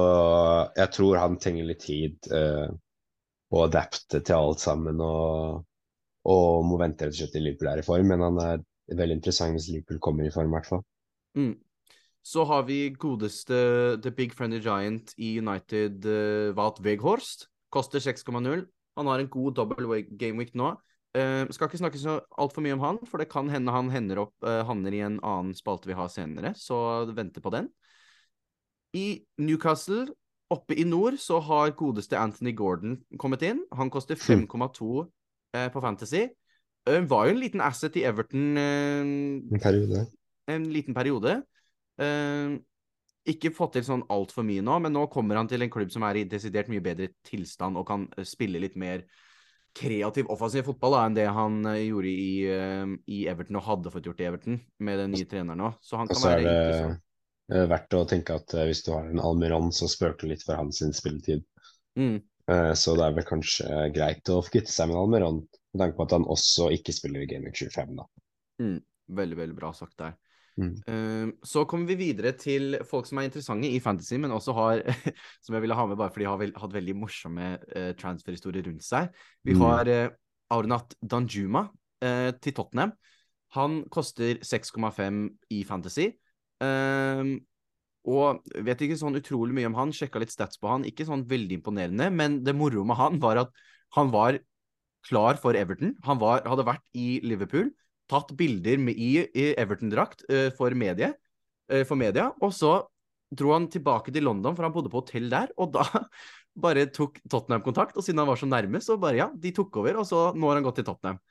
jeg tror han trenger litt tid eh, å adapte til alt sammen og, og må vente rett og slett til Liverpool er i form. Men han er veldig interessant hvis Liverpool kommer i form, i hvert fall. Mm. Så har vi godeste The Big Friendly Giant i United, uh, Wout Weghorst. Koster 6,0. Han har en god double gameweek nå. Uh, skal ikke snakke så altfor mye om han, for det kan hende han hender opp, uh, havner i en annen spalte vi har senere, så vente på den. I Newcastle, oppe i nord, så har godeste Anthony Gordon kommet inn. Han koster 5,2 eh, på Fantasy. Uh, var jo en liten asset i Everton En periode. en liten periode. Uh, ikke fått til sånn altfor mye nå, men nå kommer han til en klubb som er i desidert mye bedre tilstand og kan uh, spille litt mer kreativ, offensiv fotball da, enn det han uh, gjorde i, i Everton og hadde fått gjort i Everton med den nye treneren òg. Så han kan være det interessant. Eh, verdt å tenke at eh, hvis du har en Almiron, så spøker du litt for hans spilletid. Mm, Eh, Så det er vel kanskje greit å kvitte seg med Almiron, med tanke på at han også ikke spiller i Gaming 25, da. mm, veldig, veldig bra sagt der. Mm. Uh, så kommer vi videre til folk som er interessante i fantasy, men også har <laughs> Som jeg ville ha med bare fordi de har vel, hatt veldig morsomme uh, transferhistorier rundt seg. Vi Mm. har uh, Aurnat Danjuma til Tottenham. Han koster 6,5 i fantasy. Um, og vet ikke sånn utrolig mye om han, sjekka litt stats på han. Ikke sånn veldig imponerende, men det moro med han var at han var klar for Everton. Han var, hadde vært i Liverpool, tatt bilder med, i, i Everton-drakt uh, for, medie, uh, for media, og så dro han tilbake til London, for han bodde på hotell der, og da <laughs> bare tok Tottenham kontakt, og siden han var så nærme, så bare ja, de tok over, og så nå har han gått til Tottenham.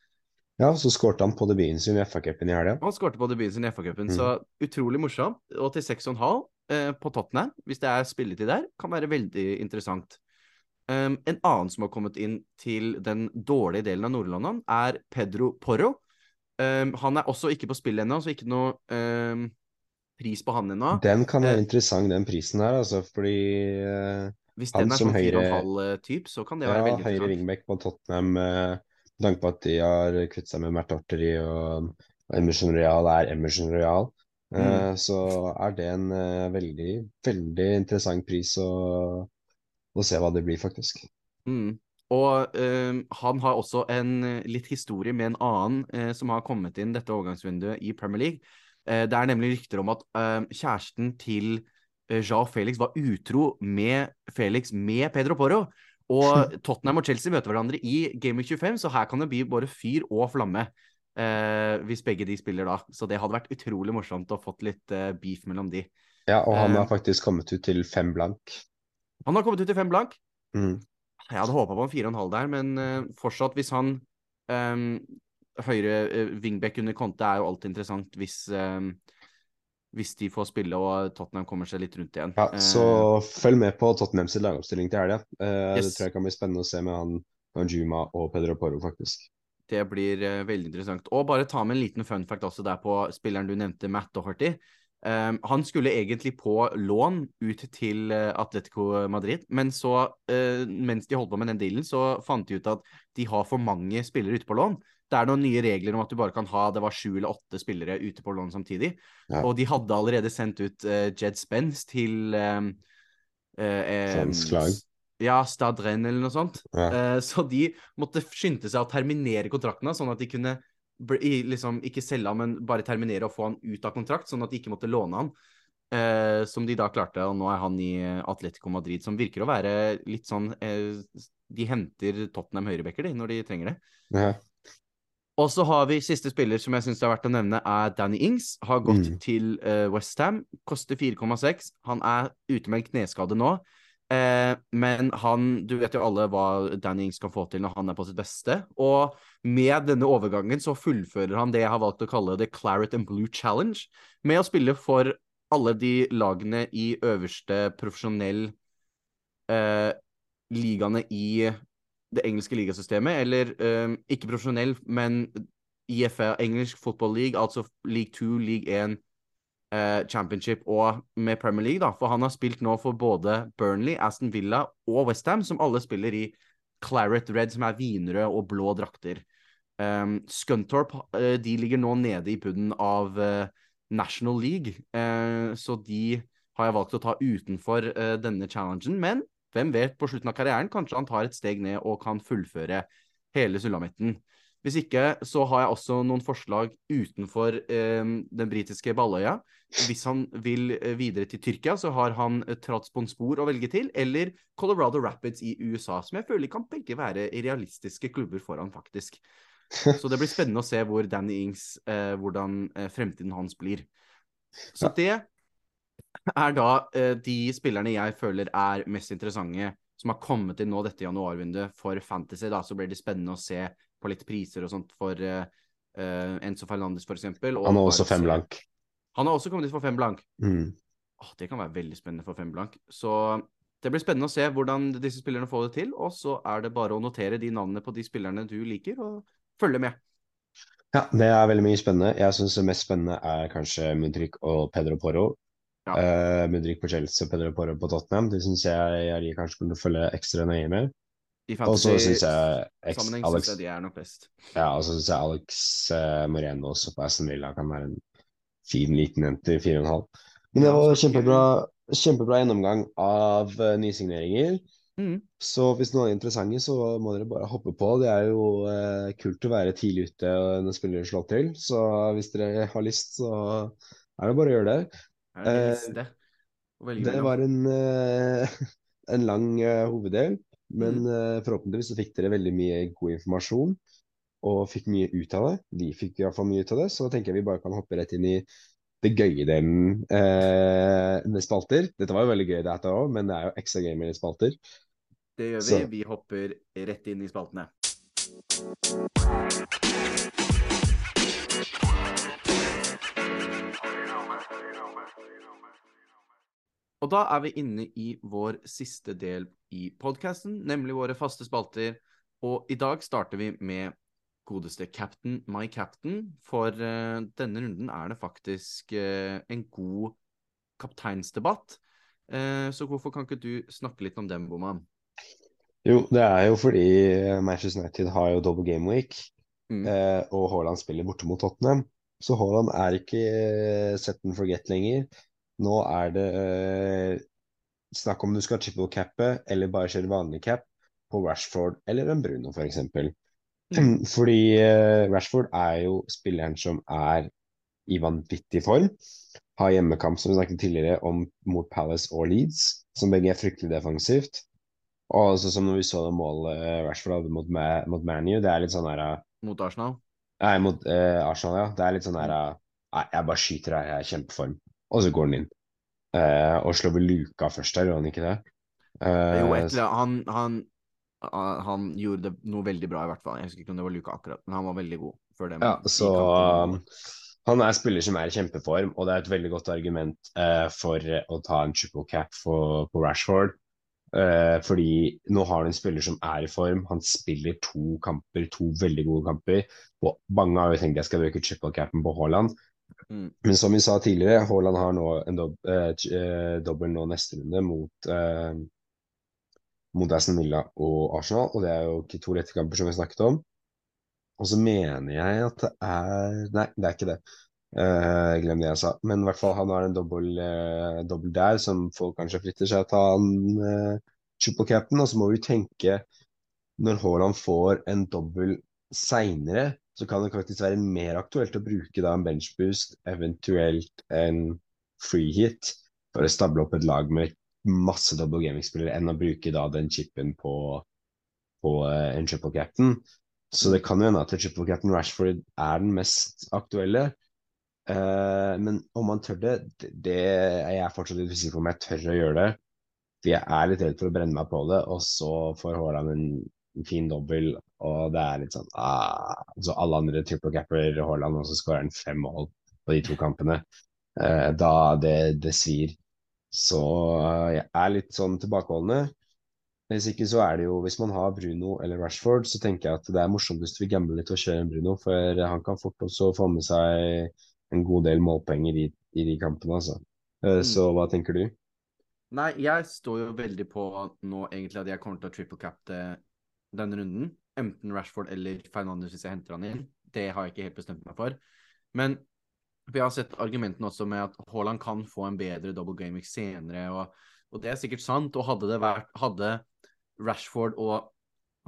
Ja, så skårte han på debuten sin i FA-cupen i helga. Han skårte på debuten sin i FA-cupen, Mm. så utrolig morsomt. Og til 6,5 eh, på Tottenham, hvis det er spilletid der, kan være veldig interessant. Um, en annen som har kommet inn til den dårlige delen av Nord-London, er Pedro Porro. Um, han er også ikke på spill ennå, så ikke noe um, pris på han ennå. Den kan være uh, interessant, den prisen her, altså, fordi uh, Hvis den er som sånn høyre- 4,5-typ, så kan det ja, være veldig høyre wingback på Tottenham, eh, med tanke på at de har kvittet seg med Mert Arteri og og Emerson Real er Emerson Real. eh, Mm. så er det en eh, veldig, veldig interessant pris å, å se hva det blir, faktisk. Mm. Og eh, han har også en litt historie med en annen som har kommet inn dette overgangsvinduet i Premier League. Det er nemlig rykter om at kjæresten til Jao Felix var utro med Felix med Pedro Porro. Og <laughs> Tottenham og Chelsea møter hverandre i Game of 25, så her kan det bli både fyr og flamme. eh, hvis begge de spiller da. Så det hadde vært utrolig morsomt å fått litt eh, beef mellom de. Ja, og han Eh. har faktisk kommet ut til fem blank. Han har kommet ut til fem blank. Mm. Jeg hadde håpa på en fire og en halv der, men uh, fortsatt, hvis han um, Høyre uh, wingback under Conte er jo alltid interessant hvis, ehm, hvis de får spille og Tottenham kommer seg litt rundt igjen. Ja, Eh, så følg med på Tottenham sin lagoppstilling til helga. Uh, Yes. Det tror jeg kan bli spennende å se med han Anjuma og Pedro Poro, faktisk. det blir uh, veldig interessant. Og bare ta med en liten fun fact også der på spilleren du nevnte, Matt Doherty. Um, han skulle egentlig på lån ut til uh, Atletico Madrid, men så, eh, mens de holdt på med den dealen, så fant de ut at de har for mange spillere ute på lån. Det er noen nye regler om at du bare kan ha det var sju eller åtte spillere ute på lån samtidig. Ja. Og de hadde allerede sendt ut uh, Jed Spence til um, uh, em, Ja, Stade Rennes eller noe sånt. Ja. Uh, så de måtte skynde seg å terminere kontraktene, sånn at de kunne liksom ikke selge han, men bare terminere og få han ut av kontrakt, sånn at de ikke måtte låne han. Uh, som de da klarte, og nå er han i Atletico Madrid, som virker å være litt sånn uh, De henter Tottenham høyrebacker, de, når de trenger det. Ja. Og så har vi siste spiller som jeg syns er verdt å nevne, er Danny Ings. Har gått Mm. til uh, Westham. Koster 4,6. Han er ute med en kneskade nå. Eh, men han Du vet jo alle hva Danny Ings kan få til når han er på sitt beste. Og med denne overgangen så fullfører han det jeg har valgt å kalle The Claret and Blue Challenge, med å spille for alle de lagene i øverste profesjonell eh, ligaene i det engelske ligasystemet, eller um, ikke profesjonell, men IFA, engelsk Football League, altså League 2, League 1, uh, Championship og med Premier League, da. For han har spilt nå for både Burnley, Aston Villa og Westham, som alle spiller i Claret Red, som er vinrød og blå drakter. Um, Scunthorpe uh, de ligger nå nede i bunnen av uh, National League, eh, så de har jeg valgt å ta utenfor eh, denne challengen. Men hvem vet, på slutten av karrieren kanskje han tar et steg ned og kan fullføre hele sulamitten. Hvis ikke så har jeg også noen forslag utenfor eh, den britiske Balløya. Hvis han vil eh, videre til Tyrkia, så har han eh, Trabzonspor å velge til, eller Colorado Rapids i USA, som jeg føler kan begge være realistiske klubber for han, faktisk. Så det blir spennende å se hvor Danny Ings, eh, hvordan eh, fremtiden hans blir. Så det er da eh, de spillerne jeg føler er mest interessante som har kommet inn nå dette januarvinduet for Fantasy. da, Så blir det spennende å se på litt priser og sånt for uh, uh, Enzo Fernandes, for eksempel. Han har også fem blank. Han har også kommet inn for fem blank. Mm. Åh, det kan være veldig spennende for fem blank. Så det blir spennende å se hvordan disse spillerne får det til. Og så er det bare å notere de navnene på de spillerne du liker, og følge med. Ja, det er veldig mye spennende. Jeg syns det mest spennende er kanskje Mudrik og Pedro Porro. Ja. Uh, Mudrik på Chelsea og Pedro Porro på Tottenham. De syns jeg, jeg kanskje burde følge ekstra nøye med. I fantasy-sammenheng syns jeg de er nok best. Ja, og så syns jeg Alex uh, Moreno også på Aston Villa kan være en fin liten jente i 4,5. Men det var kjempebra, kjempebra gjennomgang av uh, nysigneringer. Mm. Så hvis noen er interessante, så må dere bare hoppe på. Det er jo uh, kult å være tidlig ute når spillere slår til. Så hvis dere har lyst, så er det bare å gjøre det. Er det, liste? det var en, <laughs> en lang hoveddel. Men mm. forhåpentligvis så fikk dere veldig mye god informasjon og fikk mye ut av det. Vi fikk iallfall mye ut av det, så tenker jeg vi bare kan hoppe rett inn i det gøye delen eh, med spalter. Dette var jo veldig gøy, dette òg, men det er jo ekstra gøy med spalter. Det gjør vi. Så. Vi hopper rett inn i spaltene. Og da er vi inne i vår siste del i podkasten, nemlig våre faste spalter. Og i dag starter vi med godeste Captain My Captain. For uh, denne runden er det faktisk uh, en god kapteinsdebatt. Uh, så hvorfor kan ikke du snakke litt om dem, Boman? Jo, det er jo fordi Manchester United har jo double game week, mm. og Haaland spiller borte mot Tottenham. Så Haaland er ikke set and forget lenger. Nå er det eh, snakk om du skal triple-cappe eller bare kjøre vanlig cap på Rashford eller en Bruno f.eks. Mm. <clears throat> Fordi eh, Rashford er jo spilleren som er i vanvittig form. Har hjemmekamp som vi snakket tidligere om mot Palace og Leeds, som begge er fryktelig defensivt. Og også som når vi så det målet eh, Rashford hadde mot, mot ManU, det er litt sånn her eh, Mot Arsenal? Nei, mot eh, Arsenal, ja. Det er litt sånn her Nei, jeg bare skyter her, jeg er i kjempeform og så går han inn. Eh, og slår vel luka først der, gjør han ikke det? Eh, jo, etter, han, han, han, gjorde noe veldig bra, i hvert fall. Jeg husker ikke om det var luka akkurat, men han var veldig god før det. Ja, så um, han er spiller som er i kjempeform, og det er et veldig godt argument eh, for å ta en triple cap for, på Rashford. Eh, fordi nå har du en spiller som er i form. Han spiller to kamper, to veldig gode kamper. Og mange har jo tenkt jeg skal bruke triple capen på Haaland. Mm. Men som vi sa tidligere, Haaland har nå en dob eh, eh, neste runde mot, eh, mot Aston Villa og Arsenal. Og det er jo ikke to lette kamper som vi snakket om. Og så mener jeg at det er Nei, det er ikke det. Eh, glem det jeg sa. Men i hvert fall han har en dobbel, eh, der som folk kanskje flytter seg til han eh, triple cap'n. Og så må vi tenke, når Haaland får en dobbel seinere, så kan det faktisk være mer aktuelt å bruke da en benchboost, eventuelt en free hit, for å stable opp et lag med masse double gaming-spillere, enn å bruke da den chipen på, på uh, en triple captain. Så det kan jo hende at triple captain Rashford er den mest aktuelle. Uh, men om man tør det, det er jeg fortsatt litt usikker på om jeg tør å gjøre det. For jeg er litt redd for å brenne meg på det, og så får Haaland en en fin dobbel, og det er litt sånn ah, Så alle andre triple capper Haaland, og så skårer han fem mål på de to kampene. Eh, da det, det svir. Så uh, jeg er litt sånn tilbakeholdende. Hvis ikke så er det jo, hvis man har Bruno eller Rashford, så tenker jeg at det er morsomt hvis du vil gamble litt og kjøre en Bruno, for han kan fort også få med seg en god del målpenger i, i de kampene, altså. Eh, mm. Så hva tenker du? Nei, jeg står jo veldig på nå egentlig at jeg kommer til å triple cap det denne runden. Enten Rashford eller Fernandes hvis jeg henter han inn. Det har jeg ikke helt bestemt meg for. Men Jeg har sett argumentene også med at Haaland kan få en bedre double gaming senere, og, og, det er sikkert sant. Og hadde vært Hadde Rashford og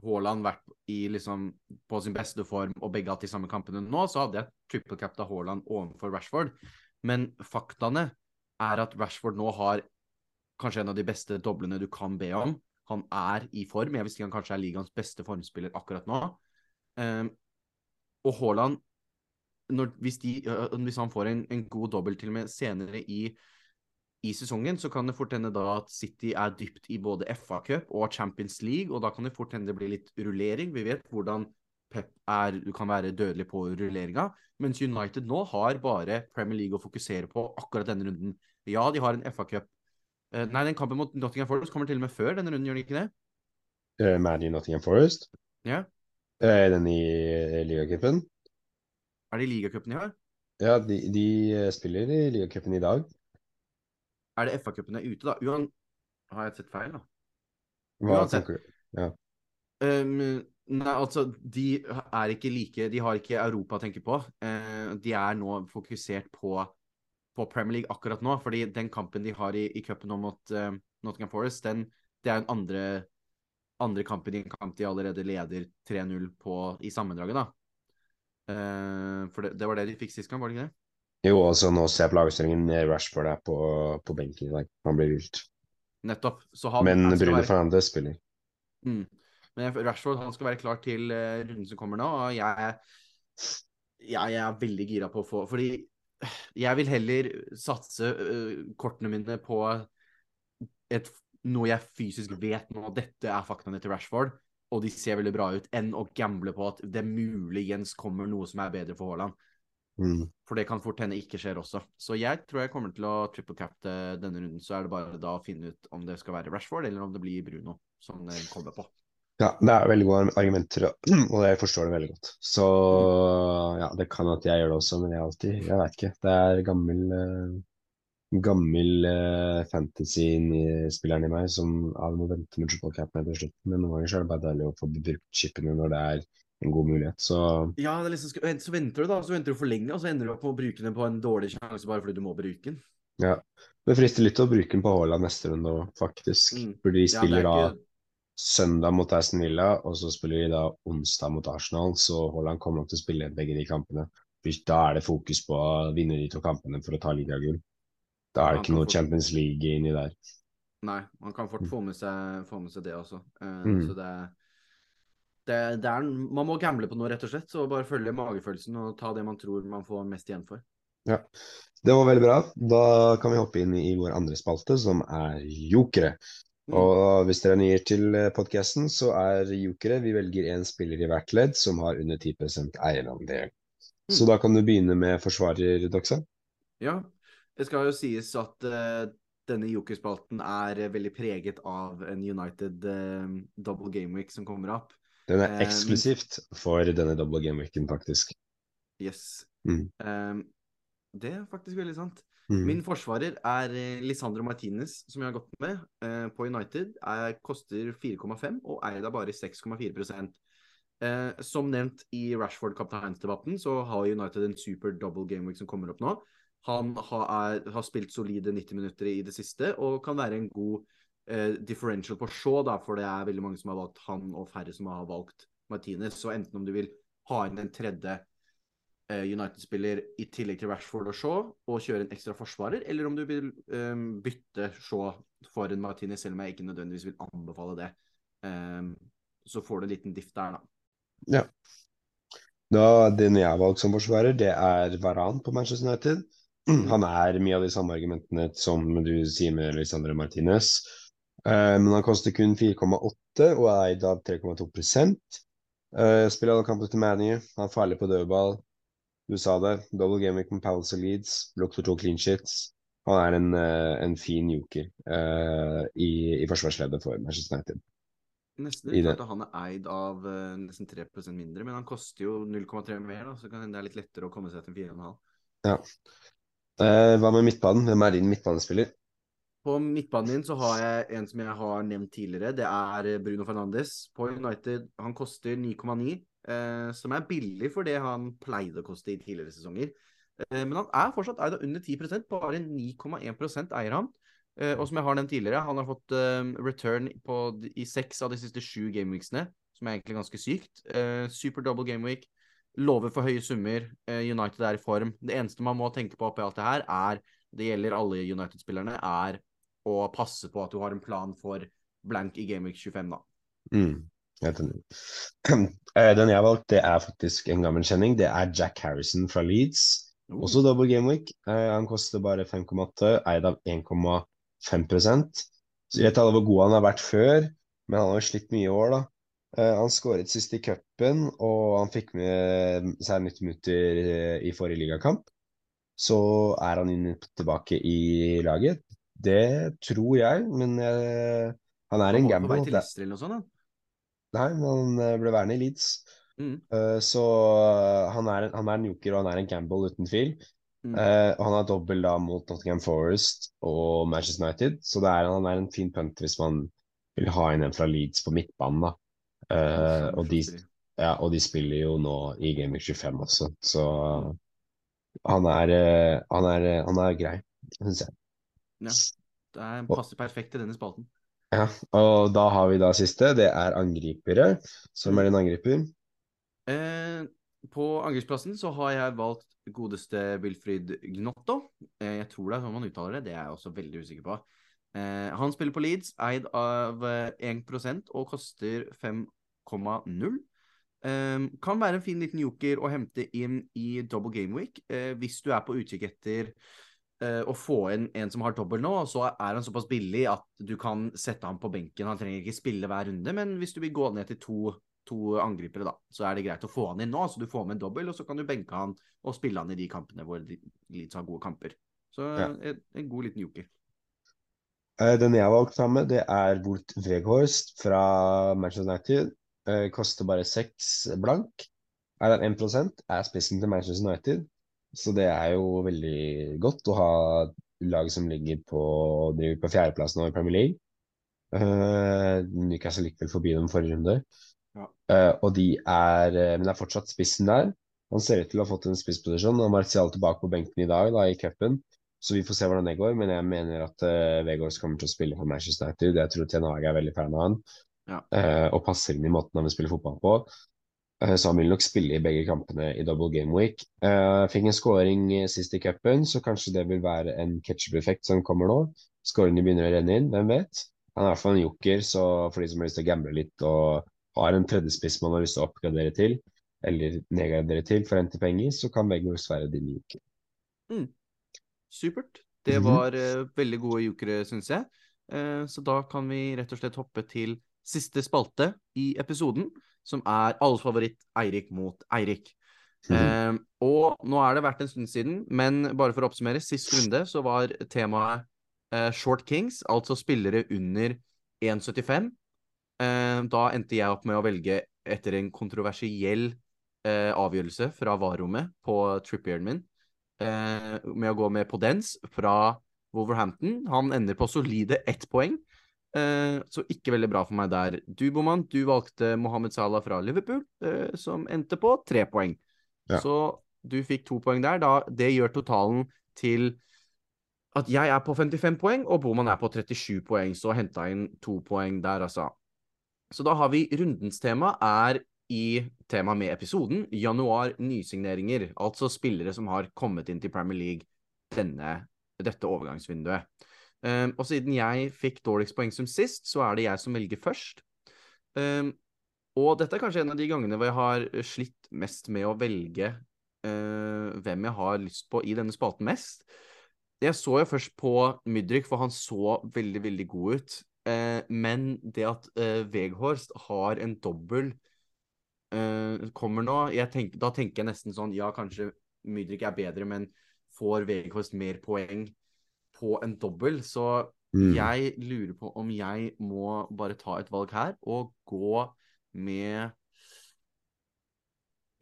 Haaland vært i, liksom, på sin beste form og begge hatt de samme kampene nå, så hadde jeg triple capta Haaland overfor Rashford. Men faktaene er at Rashford nå har kanskje en av de beste doblene du kan be om. Han er i form. Jeg visste ikke han kanskje er ligaens beste formspiller akkurat nå. Um, og Haaland hvis, hvis, han får en, en god dobbel til og med senere i, i, sesongen, så kan det fort hende da at City er dypt i både FA-cup og Champions League, og da kan det fort hende det blir litt rullering. Vi vet hvordan Pep er, kan være dødelig på rulleringa, mens United nå har bare Premier League å fokusere på akkurat denne runden. Ja, de har en FA-cup nei, den kampen mot Nottingham Forest kommer til og med før denne runden, gjør den ikke det? Uh, Man i Nottingham Forest? Ja. Uh, den i ligacupen? Er det ligacupen de har? Ja, de, de spiller i ligacupen i dag. Er det FA-cupen er ute, da? Uan... Har jeg sett feil, da? Hva Uansett. tenker du? Ja. Um, nei, altså, de er ikke like De har ikke Europa å tenke på. Uh, de er nå fokusert på på Premier League akkurat nå. fordi den kampen de har i, i cupen nå mot uh, Nottingham Forest, den, det er en andre, andre kampen i en kamp de allerede leder 3-0 i sammendraget, da. Uh, for det, det, var det de fikk sist gang, var det ikke det? Jo, altså nå ser jeg på lagstillingen Rashford er på, på benken i dag. Han blir vilt. Nettopp. Han, Men Bruno være... Fernandez spiller. Mm. Men Rashford han skal være klar til uh, runden som kommer nå, og jeg, jeg, jeg er veldig gira på å få Fordi jeg vil heller satse uh, kortene mine på et, noe jeg fysisk vet nå, dette er faktaene til Rashford, og de ser veldig bra ut, enn å gamble på at det muligens kommer noe som er bedre for Haaland. Mm. For det kan fort hende ikke skjer også. Så jeg tror jeg kommer til å triple cap denne runden. Så er det bare da å finne ut om det skal være Rashford, eller om det blir Bruno som kommer på. Ja, det er veldig gode argumenter, <clears throat> og jeg forstår det veldig godt. Så ja, det kan at jeg gjør det også, men jeg alltid Jeg vet ikke. Det er gammel uh, gammel uh, fantasy-spilleren i meg som ja, må vente med triple cap til slutt. Men noen ganger så er det bare deilig å få brukt chipene når det er en god mulighet, så Ja, liksom, så venter du, da. Så venter du for lenge, og så ender du opp med å bruke den på en dårlig sjanse bare fordi du må bruke den. Ja. Det frister litt å bruke den på Haaland neste runde òg, faktisk. Mm. Fordi de spiller ja, ikke... da søndag mot Aston Villa, og så spiller de da onsdag mot Arsenal, så Haaland kommer nok til å spille begge de kampene. Da er det fokus på å vinne de to kampene for å ta ligagull. Da er det ikke noe fort... Champions League inni der. Nei, man kan fort mm. få med seg, få med seg det også. Uh, mm. Så det, det, det, er Man må gamble på noe, rett og slett. Så bare følge magefølelsen og ta det man tror man får mest igjen for. Ja, det var veldig bra. Da kan vi hoppe inn i vår andre spalte, som er jokere. Mm. Og hvis dere er nye til eh, podkasten, så er jokere Vi velger én spiller i hvert ledd som har under 10 eierandel. Mm. Så da kan du begynne med forsvarer, Doxa. Ja, det skal jo sies at uh, denne jokerspalten er uh, veldig preget av en United uh, double game week som kommer opp. Den er eksklusivt for denne double game weeken, faktisk. Yes. Mm. Um, det er faktisk veldig sant. Mm. Min forsvarer er eh, Lisandro Martinez, som jeg har gått med eh, på United. Er, koster 4,5 og eier da bare 6,4 eh, Som nevnt i Rashford-kapteinsdebatten, så har United en super double game week som kommer opp nå. Han har, er, har, spilt solide 90 minutter i det siste og kan være en god eh, differential på Shaw, da, for det er veldig mange som har valgt han, og færre som har valgt Martinez. Så enten om du vil ha inn en tredje United-spiller i tillegg til Rashford og Shaw og kjøre en ekstra forsvarer, eller om du vil um, bytte Shaw for en Martinez, selv om jeg ikke nødvendigvis vil anbefale det. Um, så får du en liten diff der, da. Ja. Da, den jeg har valgt som forsvarer, det er Varan på Manchester United. <clears throat> Han er mye av de samme argumentene som du sier med Lisandre Martinez. Uh, men han koster kun 4,8 og er eid av 3,2% uh, Spiller alle kamper til ManU. Han er farlig på dødball. Du sa det. Double game week med Palace og Leeds. Lukter to clean shits. Han er en, uh, en fin joker uh, i, i forsvarsleddet for Manchester United. Nesten litt at han er eid av uh, nesten 3% mindre, men han koster jo 0,3 mer, da, så kan det er litt lettere å komme seg til 4,5. Ja. hva med midtbanen? Hvem er din midtbanespiller? På midtbanen din så har jeg en som jeg har nevnt tidligere. Det er Bruno Fernandes på United. Han koster 9,9 eh, som er billig for det han pleide å koste i tidligere sesonger. Eh, men han er fortsatt eid av under 10% bare 9,1 eier han. Eh, og som jeg har nevnt tidligere, han har fått eh, return på, i seks av de siste sju gameweeksene, som er egentlig ganske sykt. Eh, super double gameweek, lover for høye summer, eh, United er i form. Det eneste man må tenke på oppi alt det her, er, det gjelder alle United-spillerne, er å passe på at du har en plan for blank i gameweek 25, da. Mm, <clears throat> Den jeg har valgt, det er faktisk en gammel kjenning. Det er Jack Harrison fra Leeds. Oh. Også double game week. Eh, han koster bare 5,8, eid av 1,5% Så jeg vet alle hvor god han har vært før, men han har jo slitt mye i år, da. Eh, han skåret sist i cupen, og han fikk med seg 90 minutter eh, i forrige ligakamp. Så er han inn, tilbake i laget. Det tror jeg, men eh, han er en Han var på vei til Leicester eller noe sånt, da. Nei, men han eh, ble værende i Leeds. Mm. Uh, så eh, han er, han er en joker og han er en gamble uten tvil. Mm. Uh, han er dobbel da mot Nottingham Forest og Manchester United, så det er, han er en fin punt hvis man vil ha inn en fra Leeds på midtbanen. da. Eh, og, de, ja, og de spiller jo nå i Gaming 25 også, så han er, han er, han er grei, syns jeg. Ja, Det er, passer perfekt til denne spalten. Ja, og da har vi da siste, det er angripere. Som er din angriper? Eh, på angrepsplassen så har jeg valgt godeste Wilfried Gnotto. Eh, jeg tror det er sånn man uttaler det, det er jeg også veldig usikker på. Eh, han spiller på Leeds, eid av eh, 1 og koster 5,0. Eh, kan være en fin liten joker å hente inn i double game week eh, hvis du er på utkikk etter eh, å få inn en som har dobbel nå, og så er han såpass billig at du kan sette ham på benken. Han trenger ikke spille hver runde, men hvis du vil gå ned til to, to angripere, da, så er det greit å få han inn nå. Så du får med en dobbel, og så kan du benke han og spille han i de kampene hvor Leeds har gode kamper. Så Ja. en, en god liten joker. Eh, Den jeg har valgt sammen med, det er Wolt Weghorst fra Manchester United. Eh, koster bare 6 blank. Er den 1 er spissen til Manchester United. Så det er jo veldig godt å ha lag som ligger på, driver på fjerdeplass nå i Premier League. Uh, Newcastle gikk vel forbi dem forrige runde. Ja. Uh, og de er eh, Men det er fortsatt spissen der. Han ser ut til å ha fått en spissposisjon. Og Martial tilbake på benken i dag da, i cupen. Så vi får se hvordan det går. Men jeg mener at uh, Vegårs kommer til å spille for Manchester United. Jeg tror Ten Hage er veldig fan av han. Ja. Uh, og passer inn i måten han vil spille fotball på. Eh, så han vil nok spille i begge kampene i double game week. Uh, fikk en scoring eh, sist i cupen, så kanskje det vil være en ketsjup-effekt som kommer nå. Skåringene begynner å renne inn, hvem vet? Han er i hvert fall en joker, så for de som har lyst til å gamble litt og har en tredjespiss man har lyst til å oppgradere til, eller nedgradere til for å hente penger, så kan Veggos være din joker. Supert. Det Mhm. var eh, veldig gode jokere, syns jeg. Uh, så da kan vi rett og slett hoppe til siste spalte i episoden, som er alles favoritt Eirik mot Eirik. Mm. Eh, og nå er det vært en stund siden, men bare for å oppsummere, sist runde så var temaet eh, Short Kings, altså spillere under 1,75. Eh, da endte jeg opp med å velge etter en kontroversiell eh, avgjørelse fra VAR-rommet på trippieren min, eh, med å gå med Podence fra Wolverhampton. Han ender på solide ett poeng, så ikke veldig bra for meg der. Du, Boman, du valgte Mohammed Salah fra Liverpool, eh, som endte på tre poeng. Ja. Så du fikk to poeng der. Da, det gjør totalen til at jeg er på 55 poeng, og Boman er på 37 poeng, så henta inn to poeng der, altså. Så da har vi rundens tema er i tema med episoden januar nysigneringer, altså spillere som har kommet inn til Premier League denne, dette overgangsvinduet. Um, og siden jeg fikk dårligst poeng som sist, så er det jeg som velger først. Um, og dette er kanskje en av de gangene hvor jeg har slitt mest med å velge uh, hvem jeg har lyst på i denne spalten mest. Jeg så jo først på Mydrik, for han så veldig, veldig god ut. Uh, men det at uh, Veghorst har en dobbel eh, kommer nå tenker, Da tenker jeg nesten sånn Ja, kanskje Mydrik er bedre, men får Veghorst mer poeng på en dobbel? Så Mm. jeg lurer på om jeg må bare ta et valg her og gå med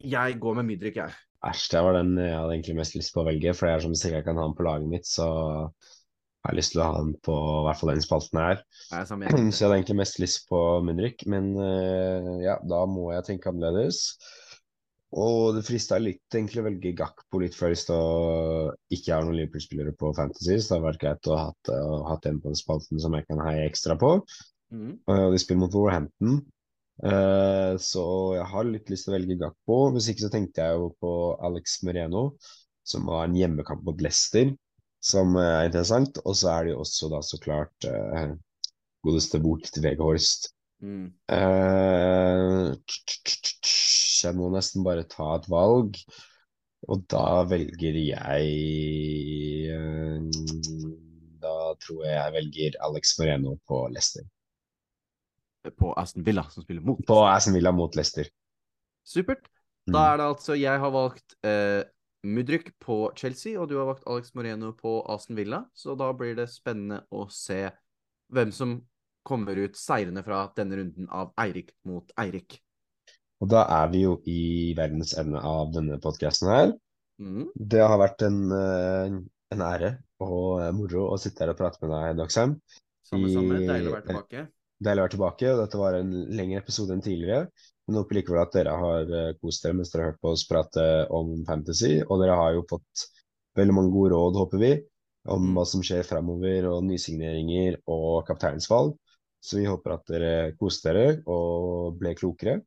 Jeg går med Mydrik, jeg. Æsj, det var den jeg hadde egentlig mest lyst på å velge, for det er som sikkert jeg kan ha den på laget mitt, så jeg har lyst til å ha den på i hvert fall den spalten her. <clears throat> Jeg er Så jeg hadde egentlig mest lyst på Mundrik, men eh, ja, da må jeg tenke annerledes. Og det frista litt egentlig å velge Gakpo litt først og ikke har noen Liverpool-spillere på Fantasy, så det har vært greit å ha hatt, hatt en på den spalten som jeg kan heie ekstra på. Mm. Og de spiller mot Wolverhampton, uh, så jeg har litt lyst til å velge Gakpo. Hvis ikke så tenkte jeg jo på Alex Moreno, som har en hjemmekamp mot Leicester, som er interessant. Og så er det jo også da så klart uh, godeste bort til Veghorst. Mm. Eh, jeg må nesten bare ta et valg, og da velger jeg eh, Da tror jeg jeg velger Alex Moreno på Leicester. På Aston Villa, som spiller mot. På Aston Villa mot Leicester. Supert. Mm. Da er det altså Jeg har valgt eh, Mudryk på Chelsea, og du har valgt Alex Moreno på Aston Villa. Så da blir det spennende å se hvem som kommer ut seirende fra denne runden av Eirik mot Eirik. Og da er vi jo i verdens ende av denne podkasten her. Mm. Det har vært en, eh, en ære og eh, moro å sitte her og prate med deg, Doxham. Samme, samme. Deilig å være tilbake. Deilig å være tilbake. og Dette var en lengre episode enn tidligere. Men håper likevel at dere har eh, kost dere mens dere har hørt på oss prate om fantasy. Og dere har jo fått veldig mange gode råd, håper vi, om Mm. hva som skjer framover, og nysigneringer og kapteinsvalg. Så vi håper at dere koste dere og ble klokere,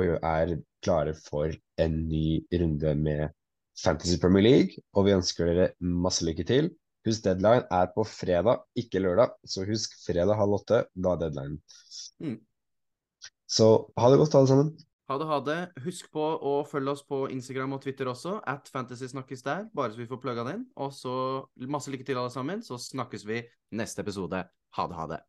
og er klare for en ny runde med Fantasy Premier League. Og vi ønsker dere masse lykke til. Husk deadline er på fredag, ikke lørdag. Så husk fredag halv åtte, da er deadline. Mm. Så ha det godt, alle sammen. Ha det, ha det. Husk på å følge oss på Instagram og Twitter også. At Fantasy snakkes der, bare så vi får plugga den. Og så masse lykke til, alle sammen. Så snakkes vi neste episode. Ha det, ha det.